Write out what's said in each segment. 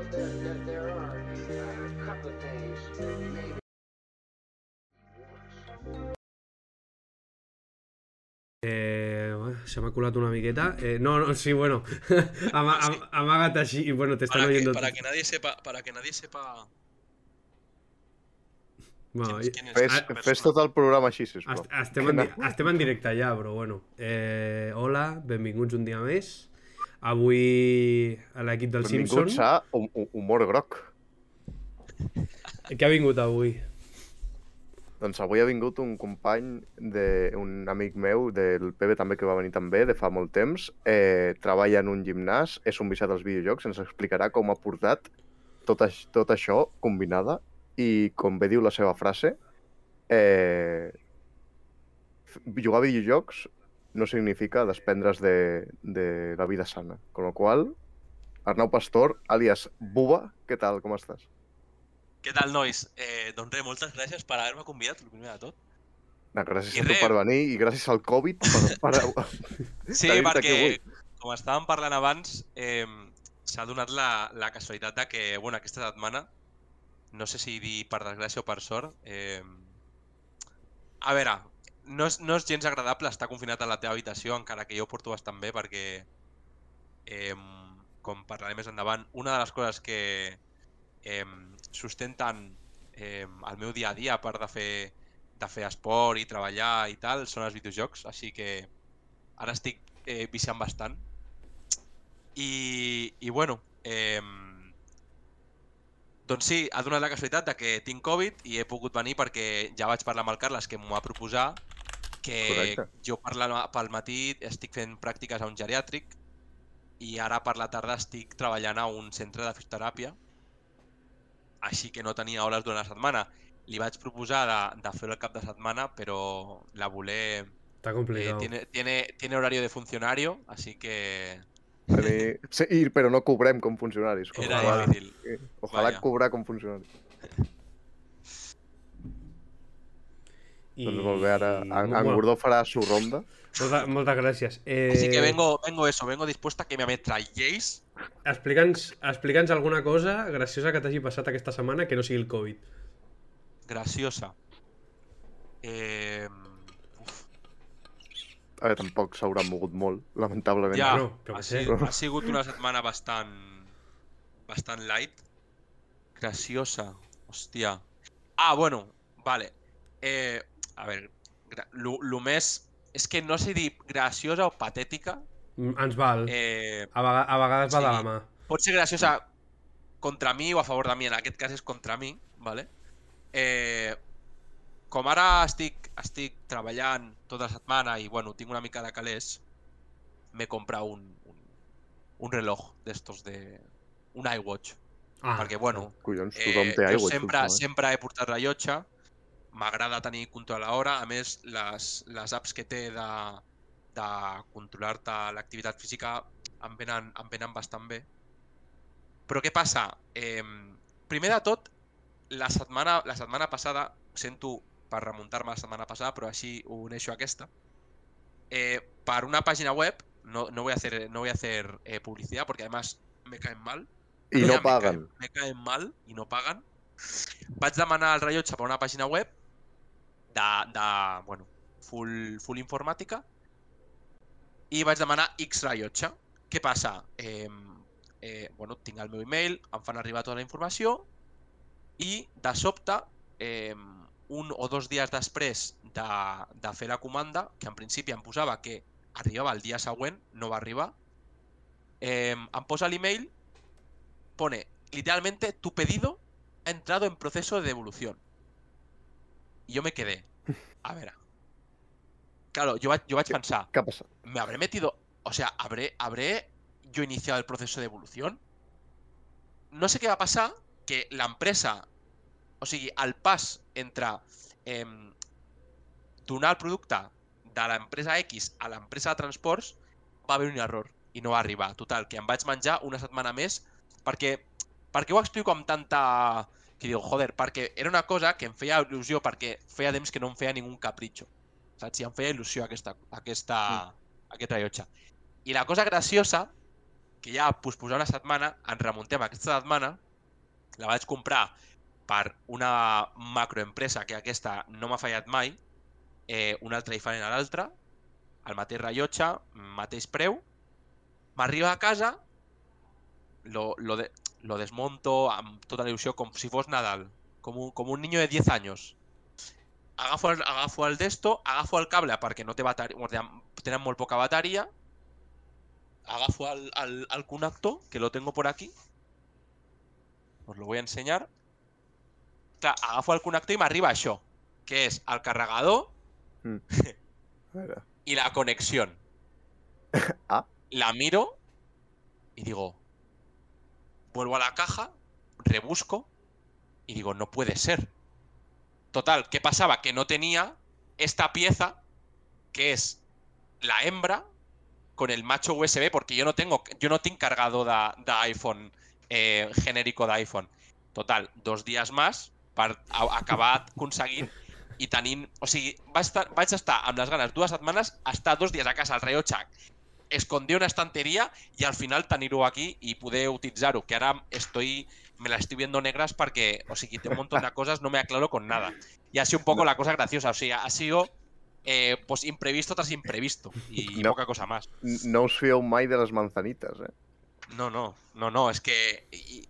suppose there, there, there are uh, a couple of things that maybe. Eh, se m'ha colat una miqueta. Eh, no, no, sí, bueno. Ama, am, bueno, te están Para que, para que nadie sepa, para que nadie sepa Bueno, Fes, fes persona. tot el programa així, sisplau. est estem, en, estem en directe ja, però bueno. Eh, hola, benvinguts un dia més. Avui a l'equip dels Benvinguts Simpsons. a Hum- Hum- Humor Groc. Què ha vingut avui? Doncs avui ha vingut un company, de, un amic meu, del PB també, que va venir també, de fa molt temps. Eh, treballa en un gimnàs, és un viciat als videojocs, ens explicarà com ha portat tot, aix tot això combinada i, com bé diu la seva frase, eh, jugar a videojocs no significa desprendre's de, de la vida sana. Con lo qual, Arnau Pastor, alias Buba, què tal, com estàs? Què tal, nois? Eh, doncs res, moltes gràcies per haver-me convidat, el primer de tot. No, gràcies I a tu per venir i gràcies al Covid per, per... Sí, perquè, com estàvem parlant abans, eh, s'ha donat la, la casualitat de que, bueno, aquesta setmana, no sé si dir per desgràcia o per sort, eh, a veure, no és, no és gens agradable estar confinat a la teva habitació, encara que jo porto bastant bé, perquè, eh, com parlaré més endavant, una de les coses que eh, sustenten eh, el meu dia a dia, a part de fer, de fer esport i treballar i tal, són els videojocs, així que ara estic eh, viciant bastant. I, i bueno, eh, doncs sí, ha donat la casualitat de que tinc Covid i he pogut venir perquè ja vaig parlar amb el Carles que m'ho va proposar que Correcte. jo per la, pel matí estic fent pràctiques a un geriàtric i ara per la tarda estic treballant a un centre de fisioteràpia així que no tenia hores durant la setmana. Li vaig proposar de, de fer-ho el cap de setmana, però la voler Està eh, complicat. tiene, tiene, tiene horario de funcionario, así que Tenir... Sí, i- però no cobrem com funcionaris. Com era ojalà, difícil. ojalà Vaja. cobrar com funcionaris. I... Doncs molt bé, ara en, en Gordó farà su ronda. Molta, moltes gràcies. Eh, Así que vengo, vengo eso, vengo dispuesta a que me ametralléis. Explica'ns explica'ns alguna cosa graciosa que t'hagi passat aquesta setmana que no sigui el Covid. Graciosa. Eh, A veure, tampoc s'haurà mogut molt, lamentablement. ja, no, jo ha, sigut, ha sigut una setmana bastant, bastant light. Graciosa, hòstia. Ah, bueno, vale. Eh, a lo, lo més... És que no sé dir graciosa o patètica. Mm, Ens val. Eh, A, vega a vegades va de sí. la mà. pot ser graciosa contra mi o a favor de mi, en aquest cas és contra mi, ¿vale? Eh, com ara estic, estic treballant tota la setmana i bueno, tinc una mica de calés, m'he comprat un, un, un reloj d'estos de... un iWatch, Ah, perquè bueno, Collons, eh, té aigua. sempre, sempre he portat rellotge, m'agrada tenir control a l'hora, a més les, les apps que té de, de controlar-te l'activitat física em venen, em venen bastant bé. Però què passa? Eh, primer de tot, la setmana, la setmana passada, sento per remuntar-me la setmana passada, però així ho uneixo a aquesta, eh, per una pàgina web, no, no voy a hacer, no voy a hacer eh, publicidad porque además me caen mal, ja no me caen- Me caen mal i no paguen. Vaig demanar el rellotge per una pàgina web de, de bueno, full, full informàtica i vaig demanar X rellotge. Què passa? Eh, eh, bueno, tinc el meu email, em fan arribar tota la informació i de sobte, eh, un o dos dies després de, de fer la comanda, que en principi em posava que arribava el dia següent, no va arribar, eh, em posa l'email pone literalmente tu pedido ha entrado en proceso de devolución. Y yo me quedé. A ver. Claro, yo, yo vaig pensar, ha passat? ¿me habré metido? O sea, ¿habré, ¿habré yo iniciado el proceso de devolución? No sé qué va a pasar, que la empresa, o sigui, el pas entre em, donar el producte de l'empresa X a l'empresa de transports va haver un error i no va arribar. Total, que em vaig menjar una setmana més perquè, perquè ho explico amb tanta... Que digo, joder, perquè era una cosa que em feia il·lusió perquè feia temps que no em feia ningú capritxo. Saps? I em feia il·lusió aquesta, aquesta, aquest rellotge. I la cosa graciosa que ja posposar una setmana, ens remuntem a aquesta setmana, la vaig comprar per una macroempresa que aquesta no m'ha fallat mai, eh, una altra diferent a l'altra, el mateix rellotge, mateix preu, m'arriba a casa, lo, lo, de, lo desmonto amb tota la il·lusió si fos Nadal, com un, com un niño de 10 anys. Agafo el, agafo el d'esto, agafo el cable perquè no té bateria, tenen molt poca bateria, agafo al, al, al connector, que lo tengo por aquí, os lo voy a enseñar. Clar, agafo el connector i m'arriba això, que és el carregador veure. y la conexión. Ah. La miro y digo, vuelvo a la caja, rebusco y digo, no puede ser. Total, ¿qué pasaba? Que no tenía esta pieza que es la hembra con el macho USB, porque yo no tengo, yo no tengo cargado de, de iPhone eh, genérico de iPhone. Total, dos dies més per acabar aconseguint i tenint... O sigui, vaig estar, vaig estar amb les ganes dues setmanes, estar dos dies a casa al rellotge, esconder una estanteria y al final tenir-ho aquí y poder utilitzar-ho, que ara estoy, me la estoy viendo negras porque, o sigui, tengo un montón de cosas, no me aclaro con nada. Y ha sido un poco la cosa graciosa, o sea, ha sido eh, pues imprevisto tras imprevisto y No. poca cosa más. No us fieu mai de les manzanitas, eh? No, no, no, no, es que... Y,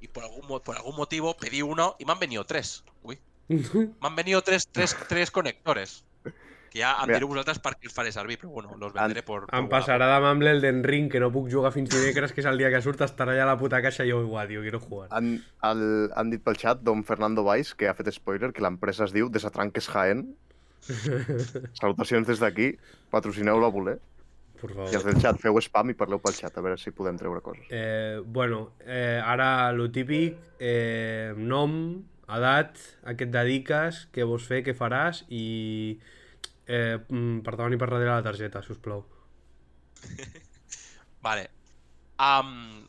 y por, algún, por algún motivo pedí uno y me han venido tres. Uy, me han venido tres, tres, tres conectores. Que ja em Mira. direu vosaltres per què els faré servir, però bueno, los venderé por... Em Wallapop. passarà demà amb l'Elden Ring, que no puc jugar fins dimecres, que és el dia que surt, estarà allà a la puta caixa i jo igual, tio, quiero jugar. Han, el, han dit pel xat don Fernando Valls, que ha fet spoiler, que l'empresa es diu Desatranques Jaén. Salutacions des d'aquí. Patrocineu-la a voler. Por I els favor. del xat, feu spam i parleu pel xat, a veure si podem treure coses. Eh, bueno, eh, ara lo típic, eh, nom, edat, a què et dediques, què vols fer, què faràs i eh, mm, per davant i per darrere la targeta, si us plau. Vale. Um,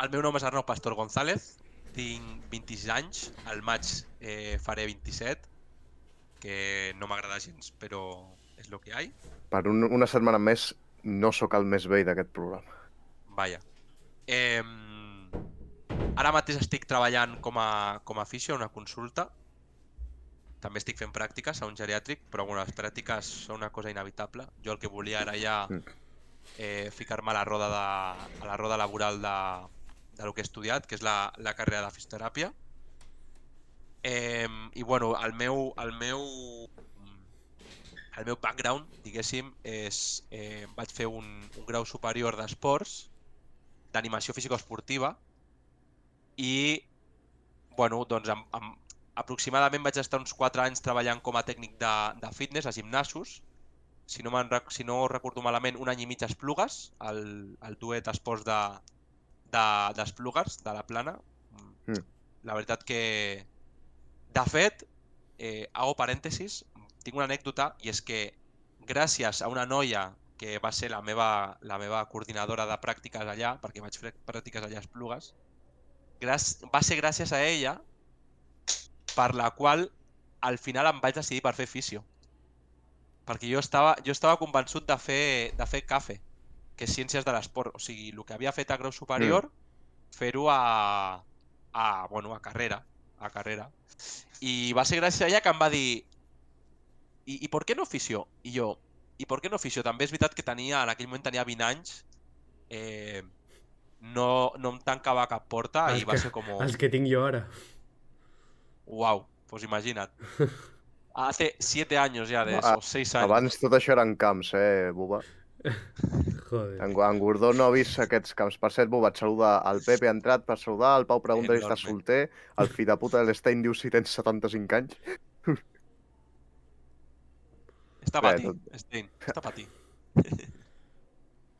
el meu nom és Arnau Pastor González, tinc 26 anys, al maig eh, faré 27, que no m'agrada gens, però és el que hi ha. Per un, una setmana més no sóc el més vell d'aquest programa. Vaja. Eh, ara mateix estic treballant com a, com a fisio a una consulta. També estic fent pràctiques a un geriàtric, però bueno, les pràctiques són una cosa inevitable. Jo el que volia era ja Mm. eh, ficar-me a la roda, de, a la roda laboral de, de lo que he estudiat, que és la, la carrera de fisioteràpia. Eh, I bueno, el meu, el meu, el meu background, diguéssim, és... Eh, vaig fer un, un grau superior d'esports, d'animació físico-esportiva, i, bueno, doncs amb, amb, aproximadament vaig estar uns 4 anys treballant com a tècnic de, de fitness a gimnasos, si no, si no recordo malament, un any i mig a Esplugues, el, el duet esports de, de, de la plana. Mm. La veritat que, de fet, eh, hago parèntesis, tinc una anècdota i és que gràcies a una noia que va ser la meva, la meva coordinadora de pràctiques allà, perquè vaig fer pràctiques allà a Esplugues, va ser gràcies a ella per la qual al final em vaig decidir per fer fisio. Perquè jo estava, jo estava convençut de fer, de fer CAFE, que és Ciències de l'Esport. O sigui, el que havia fet a grau superior, fer-ho a, a, bueno, a carrera. A carrera. I va ser gràcies a ella que em va dir i, i per què no fisio? I jo, i per què no fisio? També és veritat que tenia, en aquell moment tenia 20 anys, eh, no, no em tancava cap porta Els i va que- ser com... Els que tinc jo ara. Wow, pues imagina't. Hace 7 años ya de Ah, eso, 6 años. Abans tot això eren camps, eh, Buba? Joder. En, en Gordó no ha vist aquests camps. Per cert, Buba, et saluda el Pepe ha entrat per saludar, el Pau pregunta si estàs solter, el fill de puta de l'Stein diu si tens 75 anys. Está para Bé, ti, tot- Stein, está para ti.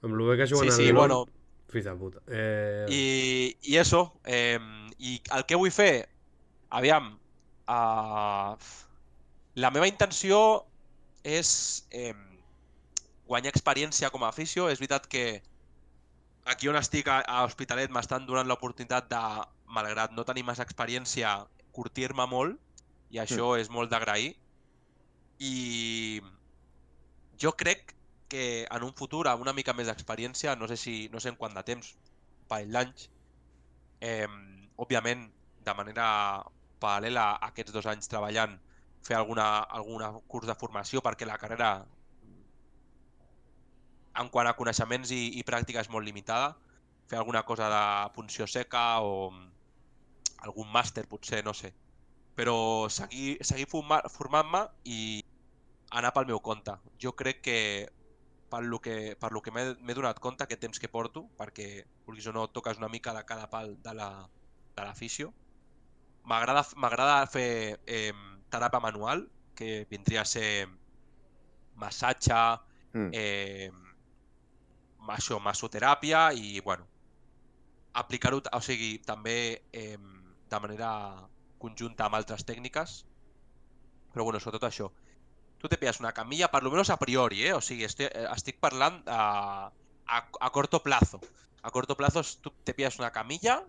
Amb lo bé que juguen Sí, al sí, LOL, bueno, Fills de puta. Eh... I, i eso, eh, i el que vull fer, aviam, uh, la meva intenció és eh, guanyar experiència com a afició. És veritat que aquí on estic a, a Hospitalet m'estan donant l'oportunitat de, malgrat no tenir massa experiència, curtir-me molt, i això és molt d'agrair. I jo crec que en un futur, amb una mica més d'experiència, no sé si no sé en quant de temps, parell d'anys. Eh, òbviament, de manera paral·lela a aquests dos anys treballant, fer alguna, alguna curs de formació perquè la carrera en quant a coneixements i, i pràctica és molt limitada. Fer alguna cosa de punció seca o algun màster potser, no sé. Però seguir, seguir forma- formant-me i anar pel meu compte. Jo crec que per lo que, per lo que m'he donat compte aquest temps que porto, perquè vulguis o no toques una mica de cada pal de la de m'agrada fer eh, teràpia manual, que vindria a ser massatge, Mm. eh, això, massoteràpia i, bueno, aplicar-ho, o sigui, també eh, de manera conjunta amb altres tècniques, però, bueno, sobretot això. Tu te pilles una camilla, per lo menos a priori, eh? O sigui, estic, estic parlant a, a, a corto plazo. A corto plazo tu te pilles una camilla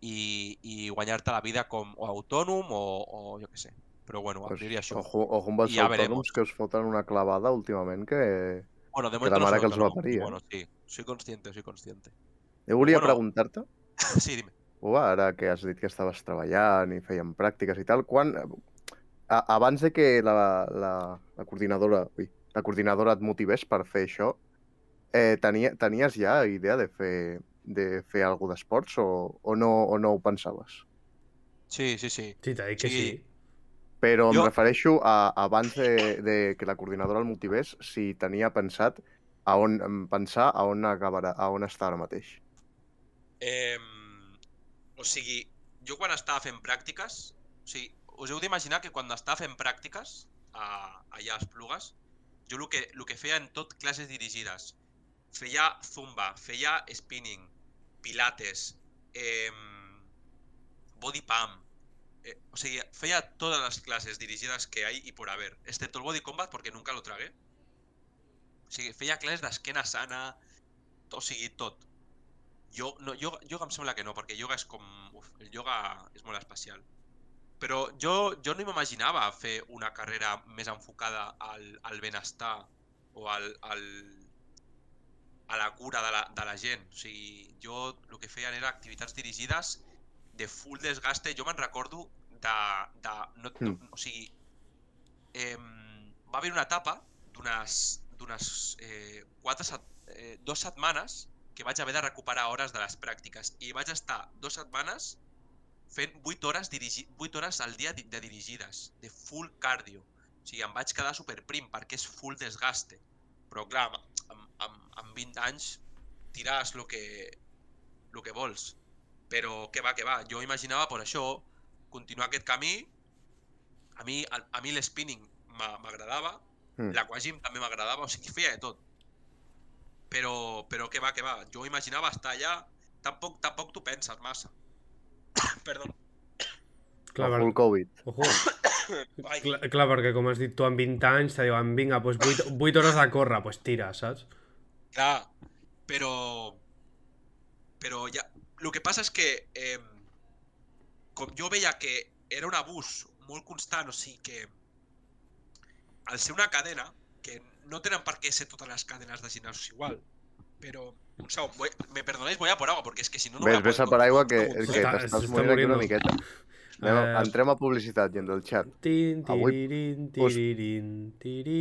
i, i guanyar-te la vida com o autònom o, o jo què sé. Però, bueno, a Pues, priori això. ojo, ojo amb els ja autònoms veremos. que us foten una clavada últimament que... Bueno, de que la no mare soy que els va autónomo, parir, eh? Bueno, sí, soy consciente, soy consciente. Jo volia Bueno. preguntar-te, Sí, dime. Uva, ara que has dit que estaves treballant i feien pràctiques i tal, quan... A, abans de que la, la, la coordinadora ui, la coordinadora et motivés per fer això, eh, tenia, tenies ja idea de fer, de fer alguna d'esports o, o, no, o no ho pensaves? Sí, sí, sí. Sí, t'ha dit que Sí. sí. Però em Jo- refereixo a abans de, de que la coordinadora el motivés, si tenia pensat a on pensar a on acabarà, a on està ara mateix. Eh, o sigui, jo quan estava fent pràctiques, o sigui, us heu d'imaginar que quan estava fent pràctiques a, allà a Esplugues, jo el que, el que feia en tot classes dirigides, feia zumba, feia spinning, pilates, eh, body pump, eh, o sigui, feia todas las clases dirigidas que hay y por haber, excepto el body combat porque nunca lo tragué. O sigui, feia classes d'esquena sana, o sigui, tot. Jo, no, yoga, yoga em sembla que no, perquè yoga és com... Uf, el yoga és molt especial. Però jo, jo no m'imaginava fer una carrera més enfocada al, al benestar o al, al, a la cura de la, de la gent. O sigui, jo el que feien era activitats dirigides de full desgaste. Jo me'n recordo de... de no, no, Mm. o sigui, eh, va haver una etapa d'unes eh, quatre set, eh, dues setmanes que vaig haver de recuperar hores de les pràctiques i vaig estar dues setmanes fent 8 hores, dirigi 8 hores al dia di- de dirigides, de full cardio. O sigui, em vaig quedar superprim perquè és full desgaste. Però clar, amb, amb, amb, amb 20 anys tiràs el que, lo que vols. Però què va, què va, jo imaginava per això continuar aquest camí. A mi, a, a mi l'spinning m'a- m'agradava, Mm. l'aquagym també m'agradava, o sigui, feia de tot. Però, però què va, què va, jo imaginava estar allà, tampoc, tampoc t'ho penses massa. Perdó. Clar, full Covid. Ojo. Clar, clar, perquè com has dit tu, amb 20 anys te diuen, vinga, doncs 8, 8 hores de córrer, doncs tira, saps? clar, però... Però ja... El que passa és que eh, com jo veia que era un abús molt constant, o sigui que al ser una cadena, que no tenen per què ser totes les cadenes de gimnasos igual, però un segon, voy, me perdonéis, voy a por agua, porque es que si no, no voy Ves, a ves a aigua continuar que, un que t'estàs morint aquí una miqueta. Anem, Eh, Entrem a publicitat, gent del xat. Tin, tiririn, tiririn, Tenen,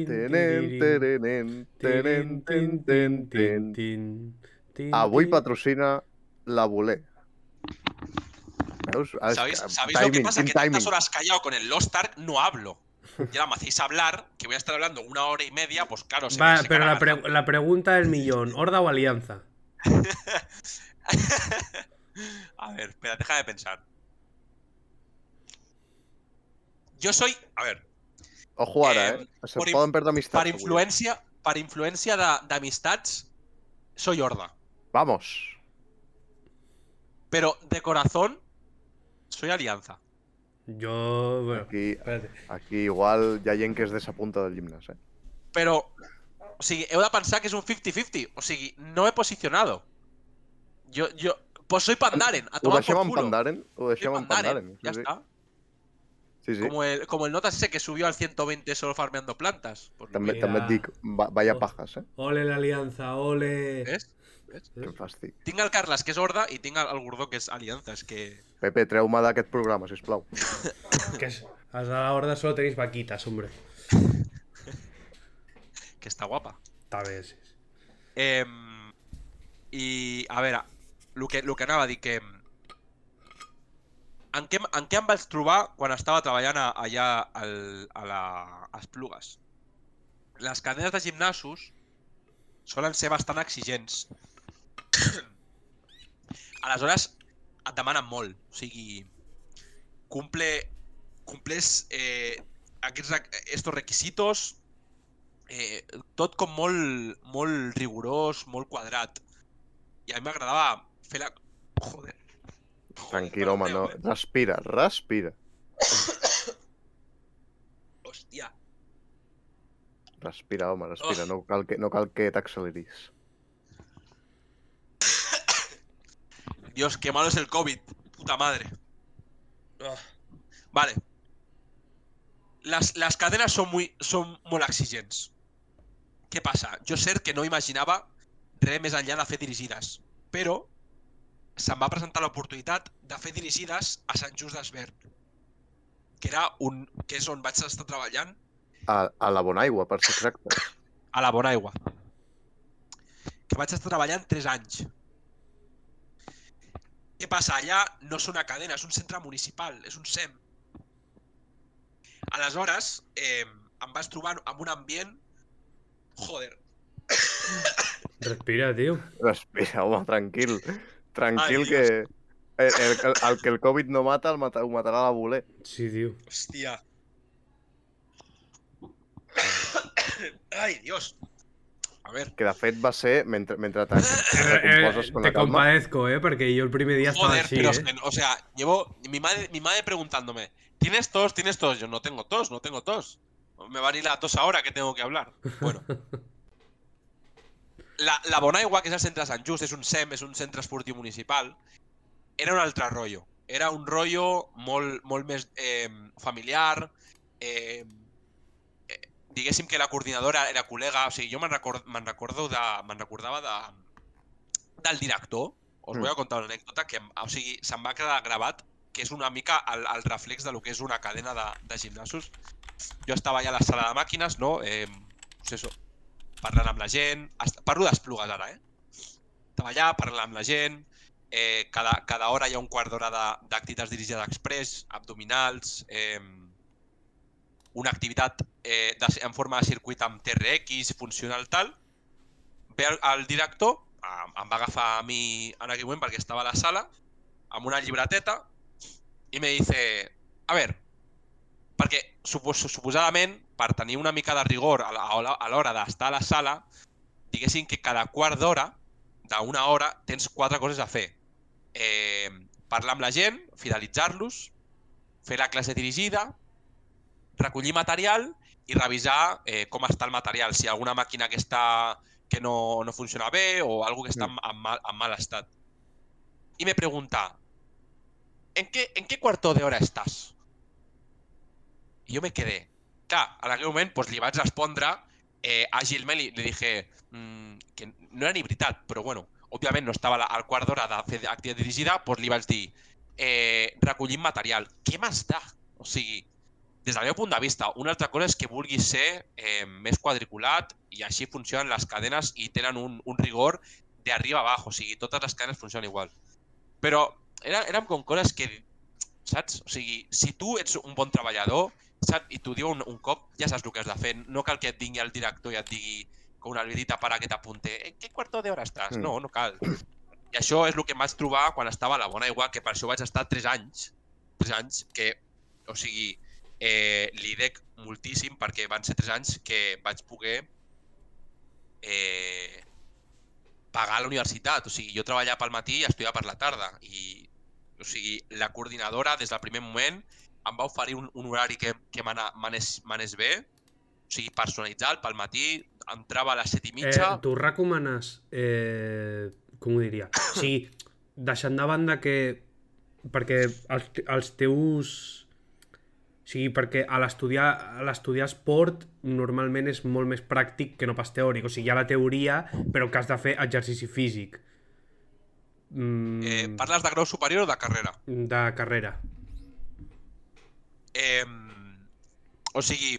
tenen, tenen, Avui patrocina la Voler. Veus? Ah, ¿Sabéis, ¿sabéis lo que pasa? Que tantas horas callado con el Lost Ark no hablo. Y ahora me hacéis hablar, que voy a estar hablando una hora y media, pues claro, se me Va, seca pero la, pre- la pregunta del millón, ¿Horda o Alianza? a ver, espera, deja de pensar. Yo soy, a ver, Ojo ara, Eh, eh? Se per in- poden perdre amistats. per avui. influència, per influència de- d'amistats, soy horda. Vamos. Pero de corazón, soy alianza. Yo, bueno, Aquí, espérate. aquí igual hi ha gent que es desapunta del gimnàs, eh? Pero, o sigui, heu de pensar que és un 50-50. O sigui, no he posicionado. Yo, yo, pues soy Pandaren. A Ho tomar deixem por en culo. Pandaren? Ho deixem en Pandaren. Ya Sí, sí. está. sí, sí. Como, el, como el notas ese que subió al 120 solo farmeando plantas. Et dic, va, vaya Oh. pajas, eh? Ole la Alianza, ole. ¿Ves? Ves? Quin fàstic. Tinc el Carles, que és Horda, i tinc el, el Gordó, que és Alianza. És que... Pepe, treu-me d'aquest programa, sisplau. Que és, els de la horda solo tenéis vaquitas, hombre. que està guapa. Està bé, sí. Eh, I, a veure, el que, el que anava a dir que... En què, en què em vaig trobar quan estava treballant a, allà al, a, la, a Esplugues? Les cadenes de gimnasos solen ser bastant exigents. Aleshores, et demanen molt. O sigui, cumple, cumples eh, aquests, estos requisitos eh, tot com molt, molt rigorós, molt quadrat. I a mi m'agradava fer la... Joder. Tranquil, home, no. Respira, respira. Hòstia. Respira, home, respira. Oh. No cal que, no cal que t'acceleris. Dios, qué malo es el COVID. Puta madre. Ah. Vale. Las, las cadenas son muy, son molt exigents. Què passa? Jo cert que no imaginava res més enllà de fer dirigides, però se'm va presentar l'oportunitat de fer dirigides a Sant Just d'Esvern, que era un, que és on vaig estar treballant A, a la Bonaigua, per ser exacte. a la Bonaigua. Que vaig estar treballant 3 anys. Què passa? Allà no és una cadena, és un centre municipal, és un SEM. Aleshores, eh, em vas trobar amb un ambient... Joder, Respira, tio. Respira, home, tranquil. Tranquil Ai, que... El, el, el, el que el Covid no mata, el mata, ho matarà la voler. Sí, tio. hòstia. Ai, Dios. A ver, Que de fet va ser, mentre, mentre te, te Eh, con te la calma, compadezco, eh, porque yo el primer día estaba Joder, así, pero eh. es que, o sea, llevo mi madre, mi madre preguntándome, ¿tienes tos? ¿Tienes tos? Yo no tengo tos, no tengo tos. Me va a ir la tos ahora que tengo que hablar. Bueno. La, la Bonaigua, que és el centre de Sant Just, és un SEM, és un centre esportiu municipal, era un altre rotllo. Era un rotllo molt, molt més eh, familiar, eh, eh, diguéssim que la coordinadora era col·lega, o sigui, jo me'n record, me'n recordo de, me'n recordava de, del director, us Mm. a contar una anècdota que, o sigui, se'm va quedar gravat que és una mica el, el reflex de lo que és una cadena de, de gimnasos. Jo estava allà a la sala de màquines, no? Eh, pues eso, parlant amb la gent... Parlo d'esplugues ara, eh? Estava allà parlant amb la gent, eh, cada, cada hora hi ha un quart d'hora de- d'activitats dirigides express, abdominals, eh, una activitat eh, de, en forma de circuit amb TRX, funcional tal, ve el, el director, em, em va agafar a mi en aquell moment perquè estava a la sala, amb una llibreteta, i me dice, a ver, perquè supos, suposadament, per tenir una mica de rigor a l'hora d'estar a la sala, diguéssim que cada quart d'hora, d'una hora, tens quatre coses a fer. Eh, parlar amb la gent, fidelitzar-los, fer la classe dirigida, recollir material i revisar eh, com està el material, si hi ha alguna màquina que està que no, no funciona bé o algo que està en, en, mal, en mal estat. Y me pregunta, ¿en qué, ¿en qué cuarto de hora estás? Y yo me quedé. Clar, en aquell moment pues, li vaig respondre eh, àgilment, li, li dije mm, que no era ni veritat, però bueno, òbviament no estava al quart d'hora de fer activitat dirigida, doncs li vaig dir eh, recollim material. Què de? O sigui, des del meu punt de vista, una altra cosa és que vulguis ser eh, més quadriculat i així funcionen les cadenes i tenen un, un rigor de arriba a abajo, o sigui, totes les cadenes funcionen igual. Però era, eren com coses que, saps? O sigui, si tu ets un bon treballador saps? i t'ho diu un, un cop, ja saps el que has de fer. No cal que et vingui el director i et digui com una alvidita para que t'apunte en què quarto d'hora estàs? Mm. No, no cal. I això és el que em vaig trobar quan estava a la Bona Aigua, que per això vaig estar 3 anys. 3 anys que, o sigui, eh, li dec moltíssim perquè van ser 3 anys que vaig poder eh, pagar la universitat. O sigui, jo treballava pel matí i estudiava per la tarda. I, o sigui, la coordinadora, des del primer moment, em va oferir un, un horari que, que m'anés bé, o sigui, personalitzat, pel matí, entrava a les 7 i Eh, mitja... tu recomanes, eh, com ho diria? O sigui, deixant de banda que... Perquè els, els teus... sigui, perquè a l'estudiar esport normalment és molt més pràctic que no pas teòric. O sigui, hi ha la teoria, però que has de fer exercici físic. Mm, Eh, parles de grau superior o de carrera? De carrera. Eh, o sigui,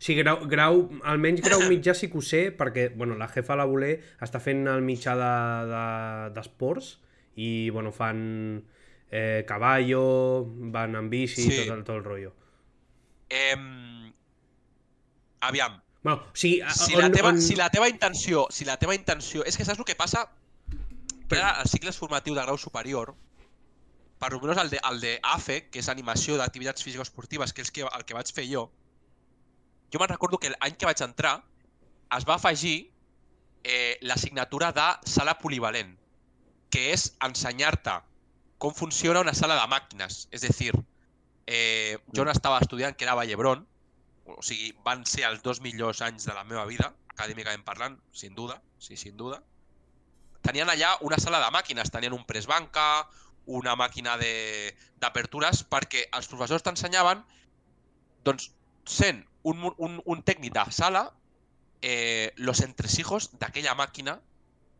Sí, grau, grau, almenys grau mitjà sí que ho sé, perquè bueno, la jefa la voler està fent el mitjà d'esports de, de, i bueno, fan eh, caballo, van en bici, Sí. sí. tot, el, tot el rotllo. Eh, aviam, Bueno, o sigui, a- si on, la, teva, on... si la teva intenció, si la teva intenció, és que saps el que passa? Que ara els cicles formatius de grau superior, per almenys el de, el de AFE, que és animació d'activitats físico-esportives, que és que, el que vaig fer jo, jo me'n recordo que l'any que vaig entrar es va afegir eh, l'assignatura de sala polivalent, que és ensenyar-te com funciona una sala de màquines. És a dir, eh, jo on estava estudiant, que era a Vallebron, o sigui, van ser els dos millors anys de la meva vida, acadèmicament parlant, sin duda, sí, sin duda. Tenien allà una sala de màquines, tenien un press banca, una màquina de- d'apertures, perquè els professors t'ensenyaven, doncs, sent un, un, un tècnic de sala, eh, los entresijos d'aquella màquina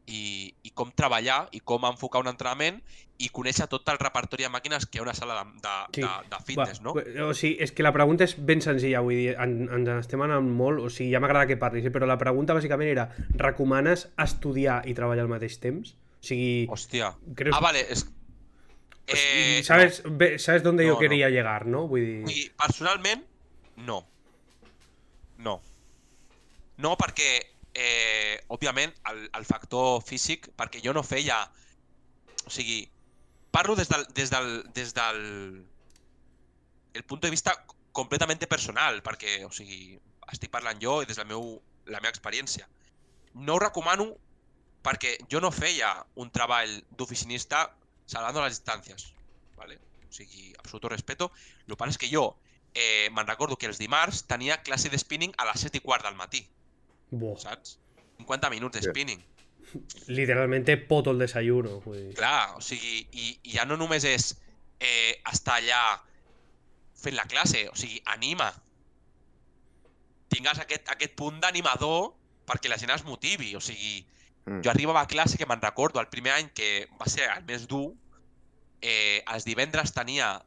i, i com treballar i com enfocar un entrenament i conèixer tot el repertori de màquines que hi ha una sala de, de, Sí. de, de fitness, no? Va, o sigui, és que la pregunta és ben senzilla, vull dir, en, ens en estem anant molt, o sigui, ja m'agrada que parlis, eh, però la pregunta bàsicament era, recomanes estudiar i treballar al mateix temps? O sigui, Hòstia. creus... Ah, vale, és... o sigui, Eh, ¿sabes, ve- ¿Sabes dónde No, yo no. quería llegar, no? Vull dir... no. I personalment, no. No. No perquè, eh, òbviament, el, el factor físic, perquè jo no feia... O sigui, parlo des del, des del, des del el punt de vista completamente personal, perquè, o sigui, estic parlant jo i des de la, meu, la meva experiència. No ho recomano perquè jo no feia un treball d'oficinista salvando les distàncies, ¿vale? O sigui, absoluto respeto. Lo que passa és que jo eh, me'n recordo que els dimarts tenia classe de spinning a les 7 i quart del matí, Buah, saps? 50 minuts de Sí. spinning. literalmente poto el desayuno. Vull dir. Clar, o sigui, i, i ja no només és eh, estar allà fent la classe, o sigui, anima. Tingues aquest, aquest punt d'animador perquè la gent es motivi, o sigui, Mm. jo arribava a classe que me'n recordo el primer any que va ser el més dur, eh, els divendres tenia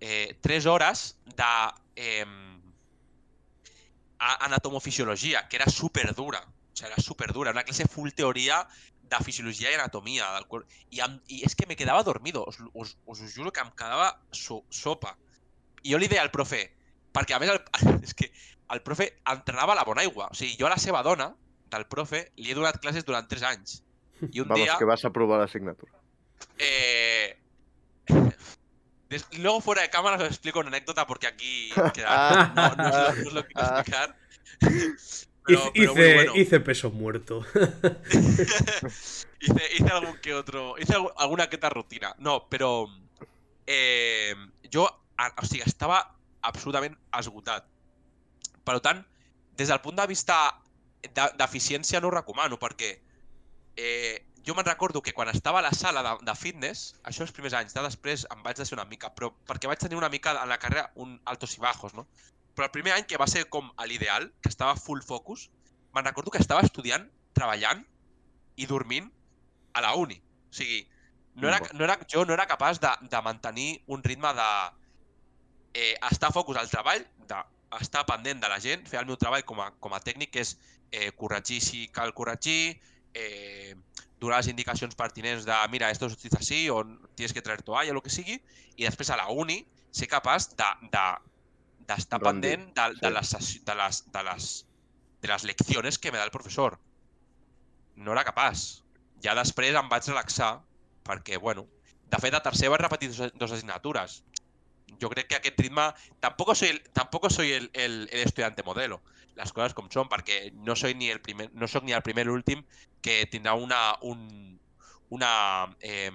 eh, 3 hores de eh, a- anatomofisiologia, que era super dura. O sigui, era super dura. Una clase full teoria de fisiologia i anatomia del cor. I, em, i és que me quedava dormido. Us, us, us ho juro que em quedava so, sopa. I jo li deia al profe, perquè a més el, és que el profe entrenava la bona aigua. O sigui, jo a la seva dona, del profe, li he donat classes durant 3 anys. I un Vamos, dia... que vas a probar la asignatura. Eh... des- Luego fuera de cámara os explico una anécdota porque aquí queda- no, no, no os lo quiero Ah. explicar. Hice, Pero, pero muy hice- bueno. hice peso muerto. hice, hice algún que otro. Hice algu- alguna que otra rutina. No, però. Eh, a- o sigui, estava absolutament esgotat. Per tant, des del punt de vista de- d'eficiència no ho recomano, perquè eh, jo me'n recordo que quan estava a la sala de, de fitness, això els primers anys, de després em vaig deixar una mica, però perquè vaig tenir una mica en la carrera un altos i bajos, no? Però el primer any, que va ser com a l'ideal, que estava full focus, me'n recordo que estava estudiant, treballant i dormint a la uni. O sigui, no era, no era, jo no era capaç de, de mantenir un ritme de eh, estar focus al treball, d'estar pendent de la gent, fer el meu treball com a, com a tècnic, que és eh, corregir si cal corregir, eh, donar les indicacions pertinents de mira, esto es así, o tienes que traer toalla, o el que sigui, i després a la uni ser capaç de, de, d'estar pendent de, de, les, de, les, de, les, de les leccions que me da el professor. No era capaç. Ja després em vaig relaxar perquè, bueno, de fet, a tercer vaig repetir dos, dos assignatures. Jo crec que aquest ritme... Tampoco soy el, tampoco soy el, el, el estudiante modelo, les coses com són, perquè no soy ni el primer, no soc ni el primer ni l'últim que tindrà una, un, una, eh,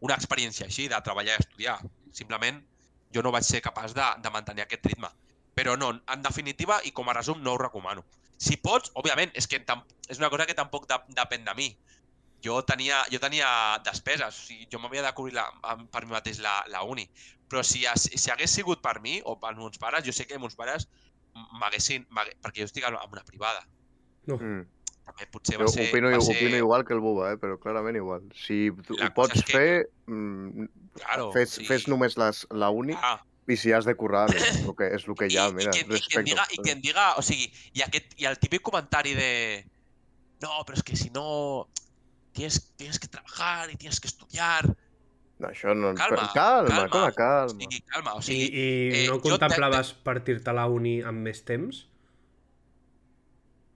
una experiència així de treballar i estudiar. Simplement jo no vaig ser capaç de, de mantenir aquest ritme. Però no, en definitiva, i com a resum, no ho recomano. Si pots, òbviament, és que és una cosa que tampoc de, depèn de mi. jo tenia, jo tenia despeses, o sigui, jo m'havia de cobrir la, per mi mateix la, la uni. Però si, si hagués sigut per mi o per meus pares, jo sé que meus pares m'haguessin... Perquè jo estic en una privada. No. Mm. També potser Jo va ser... opino, va ser... opino igual que el Buba, eh? però clarament igual. Si tu ho pots és que- fer, mm, Claro, fes, sí. fes només les, la uni Ah, i si has de currar, és el que, és el que hi ha, I, mira, i, que, i, que em diga, I que em diga, o sigui, i, aquest, i el típic comentari de no, pero es que si no tienes, tienes que trabajar y tienes que estudiar. No, això no... Calma, calma, calma. calma, calma. sigui, calma, o I, sigui, i eh, no jo te- contemplaves partir-te a la uni amb més temps?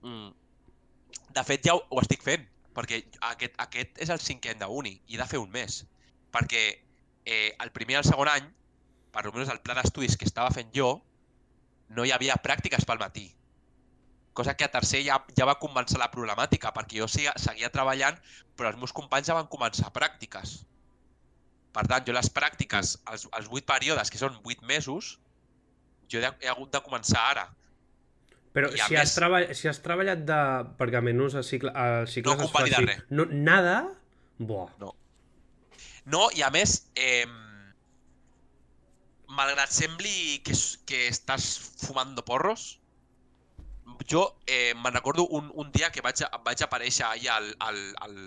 mm, de fet ja ho, ho estic fent, perquè aquest, aquest és el cinquè any d'uni i he de fer un mes. Perquè eh, el primer i el segon any, per almenys el pla d'estudis que estava fent jo, no hi havia pràctiques pel matí. Cosa que a tercer ja, ja va començar la problemàtica, perquè jo seguia, seguia treballant, però els meus companys ja van començar pràctiques. Per tant, jo les pràctiques, els, els 8 períodes, que són 8 mesos, jo he, he hagut de començar ara. Però I si has, més- treball, si has treballat de... Perquè almenys a cicle, al cicle No convalida res. No, nada? Buah. No, i a més, eh, malgrat sembli que, que estàs fumando porros, jo eh, me'n recordo un, un dia que vaig, vaig aparèixer allà al... al, al,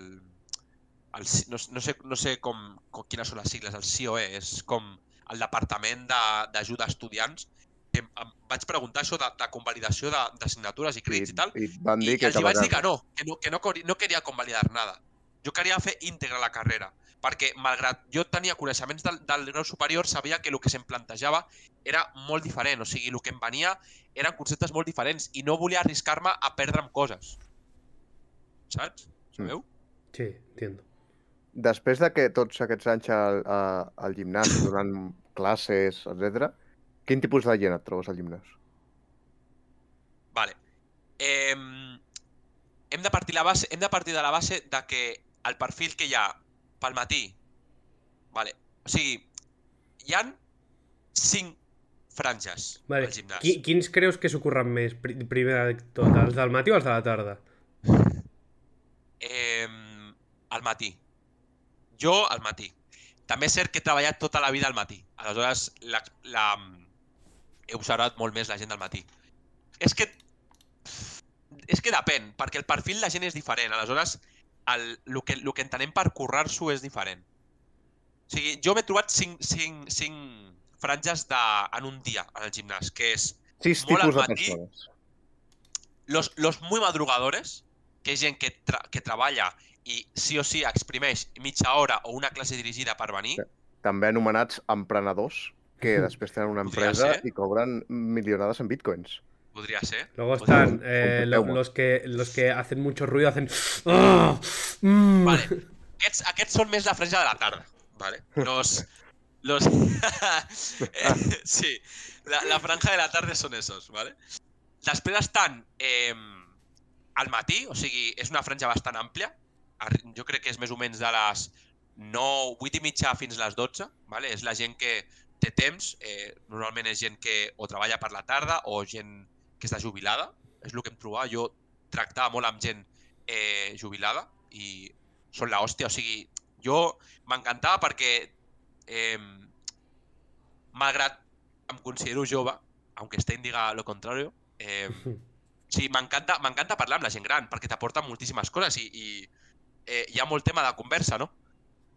C- no, no, sé, no sé com, com, quines són les sigles, el COE, és com el Departament de- d'Ajuda a Estudiants, que em, em vaig preguntar això de, de convalidació de- d'assignatures i crèdits i, tal, I van dir i que els hi vaig dir que no, que no, que no, no quería convalidar nada. Jo queria fer íntegra la carrera, perquè malgrat jo tenia coneixements del, del grau superior, sabia que el que se'm plantejava era molt diferent, o sigui, el que em venia eren conceptes molt diferents i no volia arriscar-me a perdre'm coses. Saps? Mm. Sabeu? Sí, entiendo. Després de que tots aquests anys al, a, al gimnàs, donant classes, etc, quin tipus de gent et trobes al gimnàs? Vale. Eh, hem, de partir la base, hem de partir de la base de que el perfil que hi ha pel matí, vale, o sigui, hi han cinc franges Vale. al gimnàs. Qui, quins creus que s'ho més, pri- primer de tot? Els del matí o els de la tarda? Eh, al matí. Jo al matí. També és cert que he treballat tota la vida al matí. Aleshores, la, la, he observat molt més la gent del matí. És que... És que depèn, perquè el perfil de la gent és diferent. Aleshores, el, el, que, el que entenem per currar-s'ho és diferent. O sigui, jo m'he trobat cinc, cinc, cinc franges de, en un dia en el gimnàs, que és Sis Molt al tipus de matí. persones. los, los muy madrugadores, que és gent que, tra que treballa i sí o sí exprimeix mitja hora o una classe dirigida per venir, També anomenats emprenedors, que després tenen una empresa i cobren milionades en bitcoins. podria ser. Luego están eh, lo- los, que, los que hacen mucho ruido, hacen... ¡Ah! Mm. Vale. Aquests, aquests són més la franja de la tarda. Vale? Los, los... Eh, sí, la, la franja de la tarda són esos. Vale? Després estan eh, al matí, o sigui, és una franja bastant àmplia. Jo crec que és més o menys de les 9, 8 i mitja fins les 12. Vale? És la gent que té temps. Eh, normalment és gent que o treballa per la tarda o gent que està jubilada. És el que em trobava. Jo tractava molt amb gent eh, jubilada i són la hòstia. O sigui, jo m'encantava perquè eh, malgrat em considero jove, aunque Stein diga lo contrario, eh, sí, m'encanta parlar amb la gent gran perquè t'aporta moltíssimes coses i, i eh, hi ha molt tema de conversa, no?